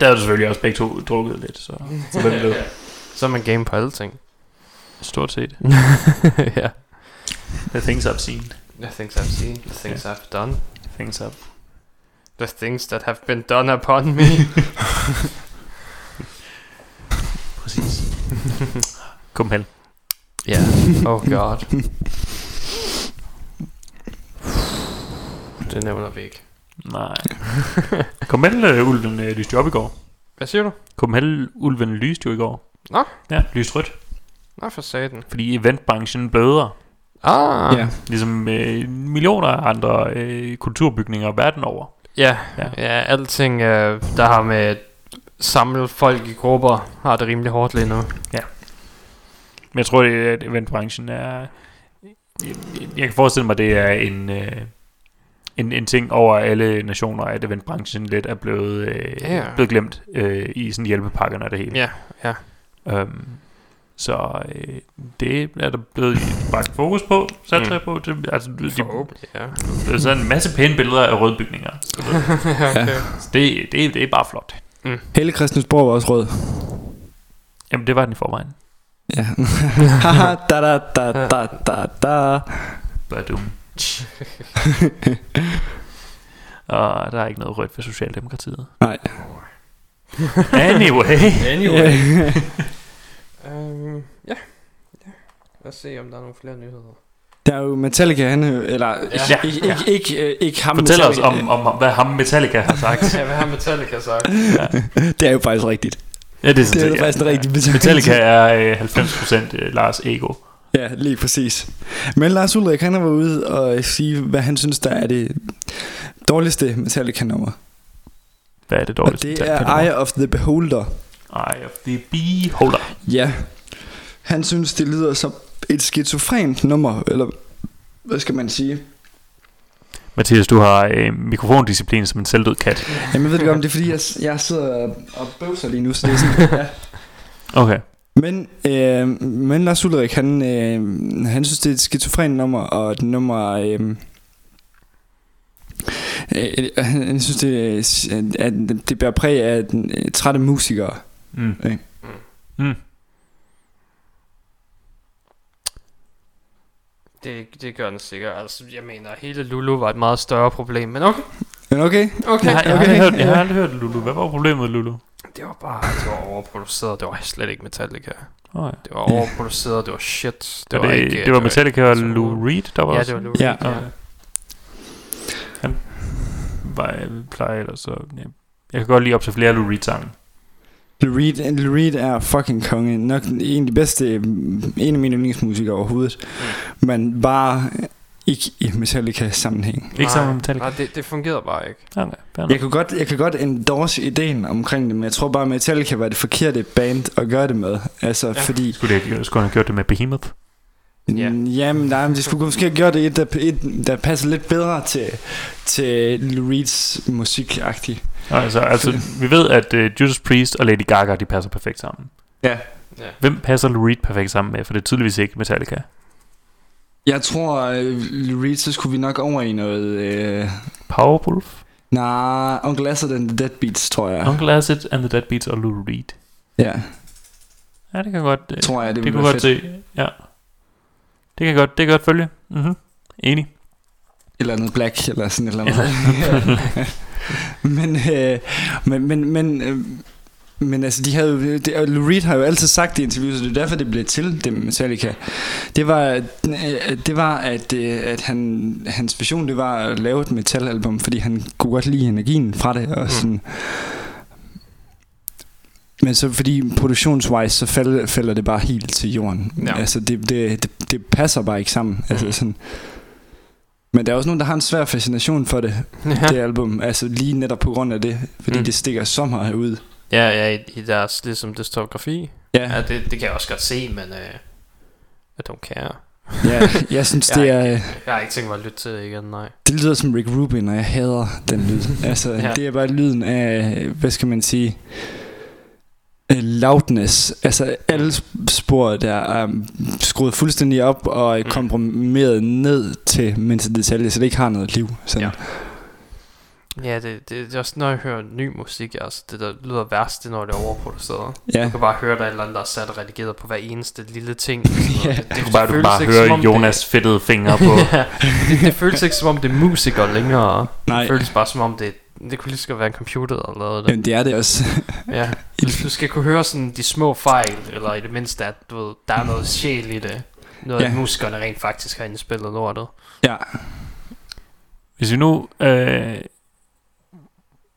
der er jo selvfølgelig også begge to drukket lidt, så, så hvem ved. [LAUGHS] Så er man game på alle ting. Stort set. [LAUGHS] ja. The things I've seen. The things I've seen, the things I've done. Things I've... The things that have been done upon me. [LAUGHS] Præcis. Kom hen. Ja. Oh god. Det nævner vi ikke. Nej. [LAUGHS] Copenhagen ulven øh, lyste jo op i går. Hvad siger du? Copenhagen ulven lyste jo i går. Nå. Ja, lyst rødt. Nå for satan. Fordi eventbranchen bløder. Ah. Ja. Ligesom øh, millioner af andre øh, kulturbygninger verden over. Ja, Ja. ja. ja alting, øh, der har med at samle folk i grupper, har det rimelig hårdt lige nu. Men jeg tror, det, at eventbranchen er... Jeg, jeg kan forestille mig, det er en, øh, en, en ting over alle nationer, at eventbranchen lidt er blevet, øh, Ja. blevet glemt øh, i sådan hjælpepakkerne og det hele. Ja, ja. Øhm, så øh, det er der blevet bragt fokus på, satser Mm. på. Det, altså, de, ja. der er sådan en masse pæne billeder af røde bygninger. Så [LAUGHS] det, okay. så det, det, det er bare flot. Hele Christiansborg var også rød. Jamen, det var den i forvejen. Ja. [LAUGHS] Da da da da da da. Badum. [LAUGHS] og der er ikke noget rødt for Socialdemokratiet. Nej. Anyway. Anyway. um, [LAUGHS] ja. ja. Lad os se, om der er nogle flere nyheder. Der er jo Metallica, han er jo- eller Ja. ja. ikke, ikke, ikke, ikke, ikke ham Fortæl os Metallica. om, om, [LAUGHS] hvad ham Metallica har sagt. ja, hvad har Metallica sagt? Det er jo faktisk rigtigt. Ja, det er, sådan Det er set, faktisk en rigtig Metallica. Metallica er øh, 90% øh, Lars Ego. Ja, lige præcis. Men Lars Ulrik, han har været ude og sige, hvad han synes, der er det dårligste Metallica-nummer. Hvad er det Og dårligste det Metallica-nummer? er Eye of the Beholder. Eye of the Beholder. Ja. Han synes, det lyder som et skizofrent nummer, eller hvad skal man sige? Mathias, du har øh, mikrofondisciplin som en selvdød kat. Jamen, jeg ved ikke om det er, fordi jeg, jeg sidder og- og bøvser lige nu, så det er sådan, [LAUGHS] ja. Okay. Men, øh, men Lars Ulrik, han, øh, han synes, det er et skizofrent nummer, og et nummer... Øh, øh, han, han synes, det, er- at det bærer præg af den, øh, trætte musikere. Mm. Ikke? Mm. Det, det gør den sikkert. Altså, jeg mener, hele Lulu var et meget større problem, men okay. Men okay. Okay. Jeg, har, jeg, har Okay. aldrig hørt, jeg har aldrig hørt Lulu. Hvad var problemet med Lulu? Det var bare, det var overproduceret. Det var slet ikke Metallica. Oh, ja. Det var overproduceret, det var shit. Det, var det, ikke... det var Metallica og Lou Reed, der var Ja, også- det var Lou Ja. Reed, ja. Okay. Han var, jeg plejer ellers så... Ja. Jeg kan godt lide op til flere Lou Reed sange. Lou Reed, Lou Reed er fucking konge. Nok en af de bedste, øh, en af mine yndlingsmusikere overhovedet. Mm. Men bare ikke i Metallica sammenhæng. Ikke sammen med Metallica. Nej, det, det fungerede bare ikke. Fair nok. Jeg kan godt, jeg kan godt endorse ideen omkring det, men jeg tror bare, Metallica var det forkerte band at gøre det med. Altså, ja. fordi... Skulle, det, ikke- skulle han have gjort det med Behemoth? Ja. Jamen, nej, men de skulle måske have gjort det et, der, et, der passer lidt bedre til, til Lou Reeds musikagtigt. Altså, altså vi ved, at uh, Judas Priest og Lady Gaga, de passer perfekt sammen. Ja. Ja. Hvem passer Lou Reed perfekt sammen med? For det er tydeligvis ikke Metallica. Jeg tror, Reed, så skulle vi nok over i noget... Uh, Powerwolf? nej, Uncle Acid and the Deadbeats, tror jeg. Uncle Acid and the Deadbeats og Lou Reed. Ja, Ja, det kan godt... øh, tror jeg, det, det ville kunne godt fedt. se. Ja. Det kan godt, det kan godt følge. Mhm. Enig. Eller noget black, eller sådan et eller andet. [LAUGHS] men, øh, men, men, men, øh, men altså, de havde jo, det, og Lou Reed har jo altid sagt i interviews, og det er derfor, det blev til det med Metallica. Det var, øh, det var at, øh, at han, hans vision, det var at lave et metalalbum, fordi han kunne godt lide energien fra det, og sådan... Men så fordi produktionswise så falder, falder det bare helt til jorden. Ja. Altså det, det, det, det passer bare ikke sammen. Altså sådan. Men der er også nogen der har en svær fascination for det, Ja. det album. Altså lige netop på grund af det, fordi Mm. det stikker så meget ud. Ja, ja, i, i deres ligesom diskografi. Ja. ja det, det kan jeg også godt se, men uh, I don't care. Ja, [LAUGHS] jeg synes, jeg det er- ikke- Jeg har ikke tænkt mig at lytte til det igen, nej. Det lyder som Rick Rubin, og jeg hader den lyd. [LAUGHS] Altså, Ja. det er bare lyden af, hvad skal man sige, øh, loudness. Altså, alle spor der er skruet fuldstændig op og Mm. er komprimeret ned til mindste detalje, så det ikke har noget liv. Sådan. Ja. Ja, det, det, det er også, når jeg hører ny musik, altså det der lyder værst, det er, når det er overproduceret. Ja. Du kan bare høre, der er et eller andet, der er sat og redigeret på hver eneste lille ting. [LAUGHS] Ja. det, Du kan bare, du bare høre om Jonas fedtede fingre på. [LAUGHS] ja, det, det føles ikke som om det er musikere længere. Nej. Det føles bare som om det det kunne lige så godt være en computer, der lavede det. Jamen, det er det også. [LAUGHS] Ja, hvis du skal kunne høre sådan de små fejl, eller i det mindste, at du ved, der er noget sjæl i det. Noget. Ja. at musikerne rent faktisk har indspillet lortet. Ja. Hvis vi nu... Øh,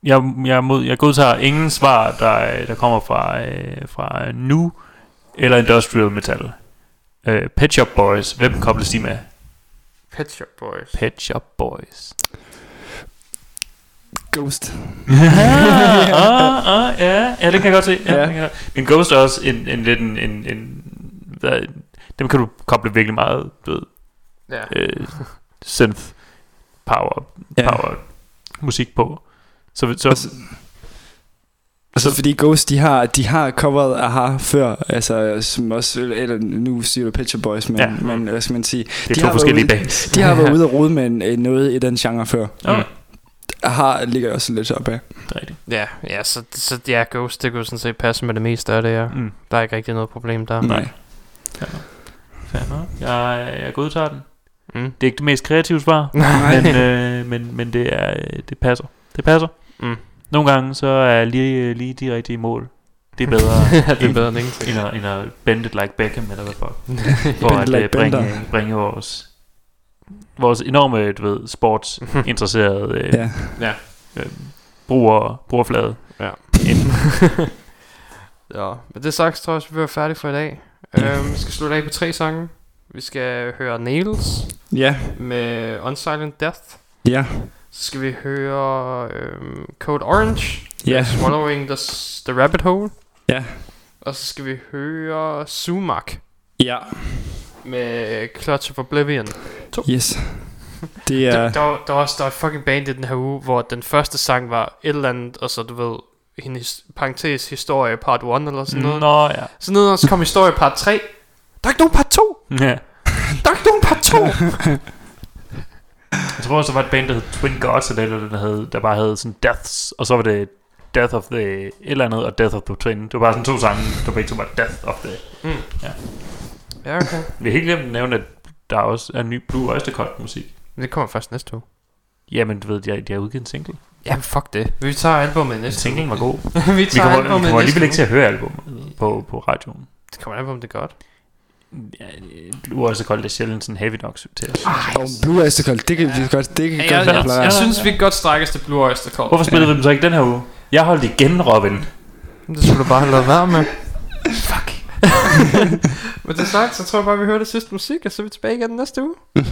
jeg, jeg, mod, jeg godtager ingen svar, der, der kommer fra, øh, fra nu eller industrial metal. Øh, Pet Shop Boys, hvem kobles de med? Pet Shop Boys. Pet Shop Boys. Ghost. ah, [LAUGHS] ah, ah, ja, ja, det kan jeg godt se. Ja, Ja. kan. Men Ghost er også en, en lidt en, en, en hvad, dem kan du koble virkelig meget, du ved, Ja. øh, synth power, Ja. power musik på. Så, så, Altså, Altså fordi Ghost, de har, de har coveret Aha før, altså som også, eller nu siger du Pet Boys, men, Ja. ja. men hvad skal man sige? Det er de to har været forskellige ude, bands. De har været [LAUGHS] ude og rode med noget i den genre før. Okay. Aha ligger også lidt op af. det er rigtigt. Ja, ja så, så ja, Ghost, det kunne sådan set passe med det meste af det, ja. Mm. Der er ikke rigtig noget problem der. Nej. Fair nok. Jeg, jeg godtager den. Mm. Det er ikke det mest kreative svar, [LAUGHS] men, øh, men, men det, er, det passer. Det passer. Mm. Nogle gange så er lige, lige de rigtige mål. Det er bedre, [LAUGHS] Ja, det er bedre end ingenting. end, at, end at bend it like Beckham, eller hvad [LAUGHS] for. For at like øh, bringe, Bender. bringe vores, vores enorme, du ved, sportsinteresserede [LAUGHS] øh, Ja. Ja. øh, bruger, brugerflade Ja. ind. Ja, men det sagt, tror jeg, vi er færdige for i dag. Um, vi skal slutte af på tre sange. Vi skal høre Nails Ja, med Unsilent Death. ja, Så skal vi høre um, Code Orange Ja. Swallowing the, the Rabbit Hole. ja, Og så skal vi høre Sumac ja, med Clutch of Oblivion. yes. Det er, Der, der, var, der, var, også- der var fucking band i den her uge, hvor den første sang var et eller andet, og så du ved, hendes parentes historie part 1 eller sådan noget. Nå ja. Så ned og så kom historie part 3. Der er ikke nogen part 2! ja. Der er ikke nogen part 2! [LAUGHS] Jeg tror også, der var et band, der hed Twin Gods, eller andet, der, havde, der bare havde sådan Deaths, og så var det Death of the et eller andet, og Death of the Twin. Det var bare sådan to sange, der begge to var Death of the... Mm. Ja. ja, okay. Vi har helt glemt at nævne, at der også er ny Blue Oyster Cult musik. Men det kommer først næste uge. Jamen, du ved, de har, de har udgivet en single. Jamen fuck det. Vi tager albumet næste singlen var god. [LAUGHS] vi Vi tager kommer, vi albumet kommer næste alligevel ikke til at høre albumet på, på radioen. Det kommer an på, om det er godt. Ja, Blue Oyster Cult er sjældent sådan heavy nok til os. og Blue Oyster Cult, det kan vi godt, det kan Jeg, godt jeg, jeg, jeg synes, vi kan godt strække os til Blue Oyster Cult. Hvorfor spillede vi dem så ikke den her uge? Jeg holdt igen, Robin. Det skulle du bare have lavet være med. [LAUGHS] Fuck. [LAUGHS] Men det sagt, så tror jeg bare, vi hører det sidste musik, og så er vi tilbage igen næste uge. [LAUGHS]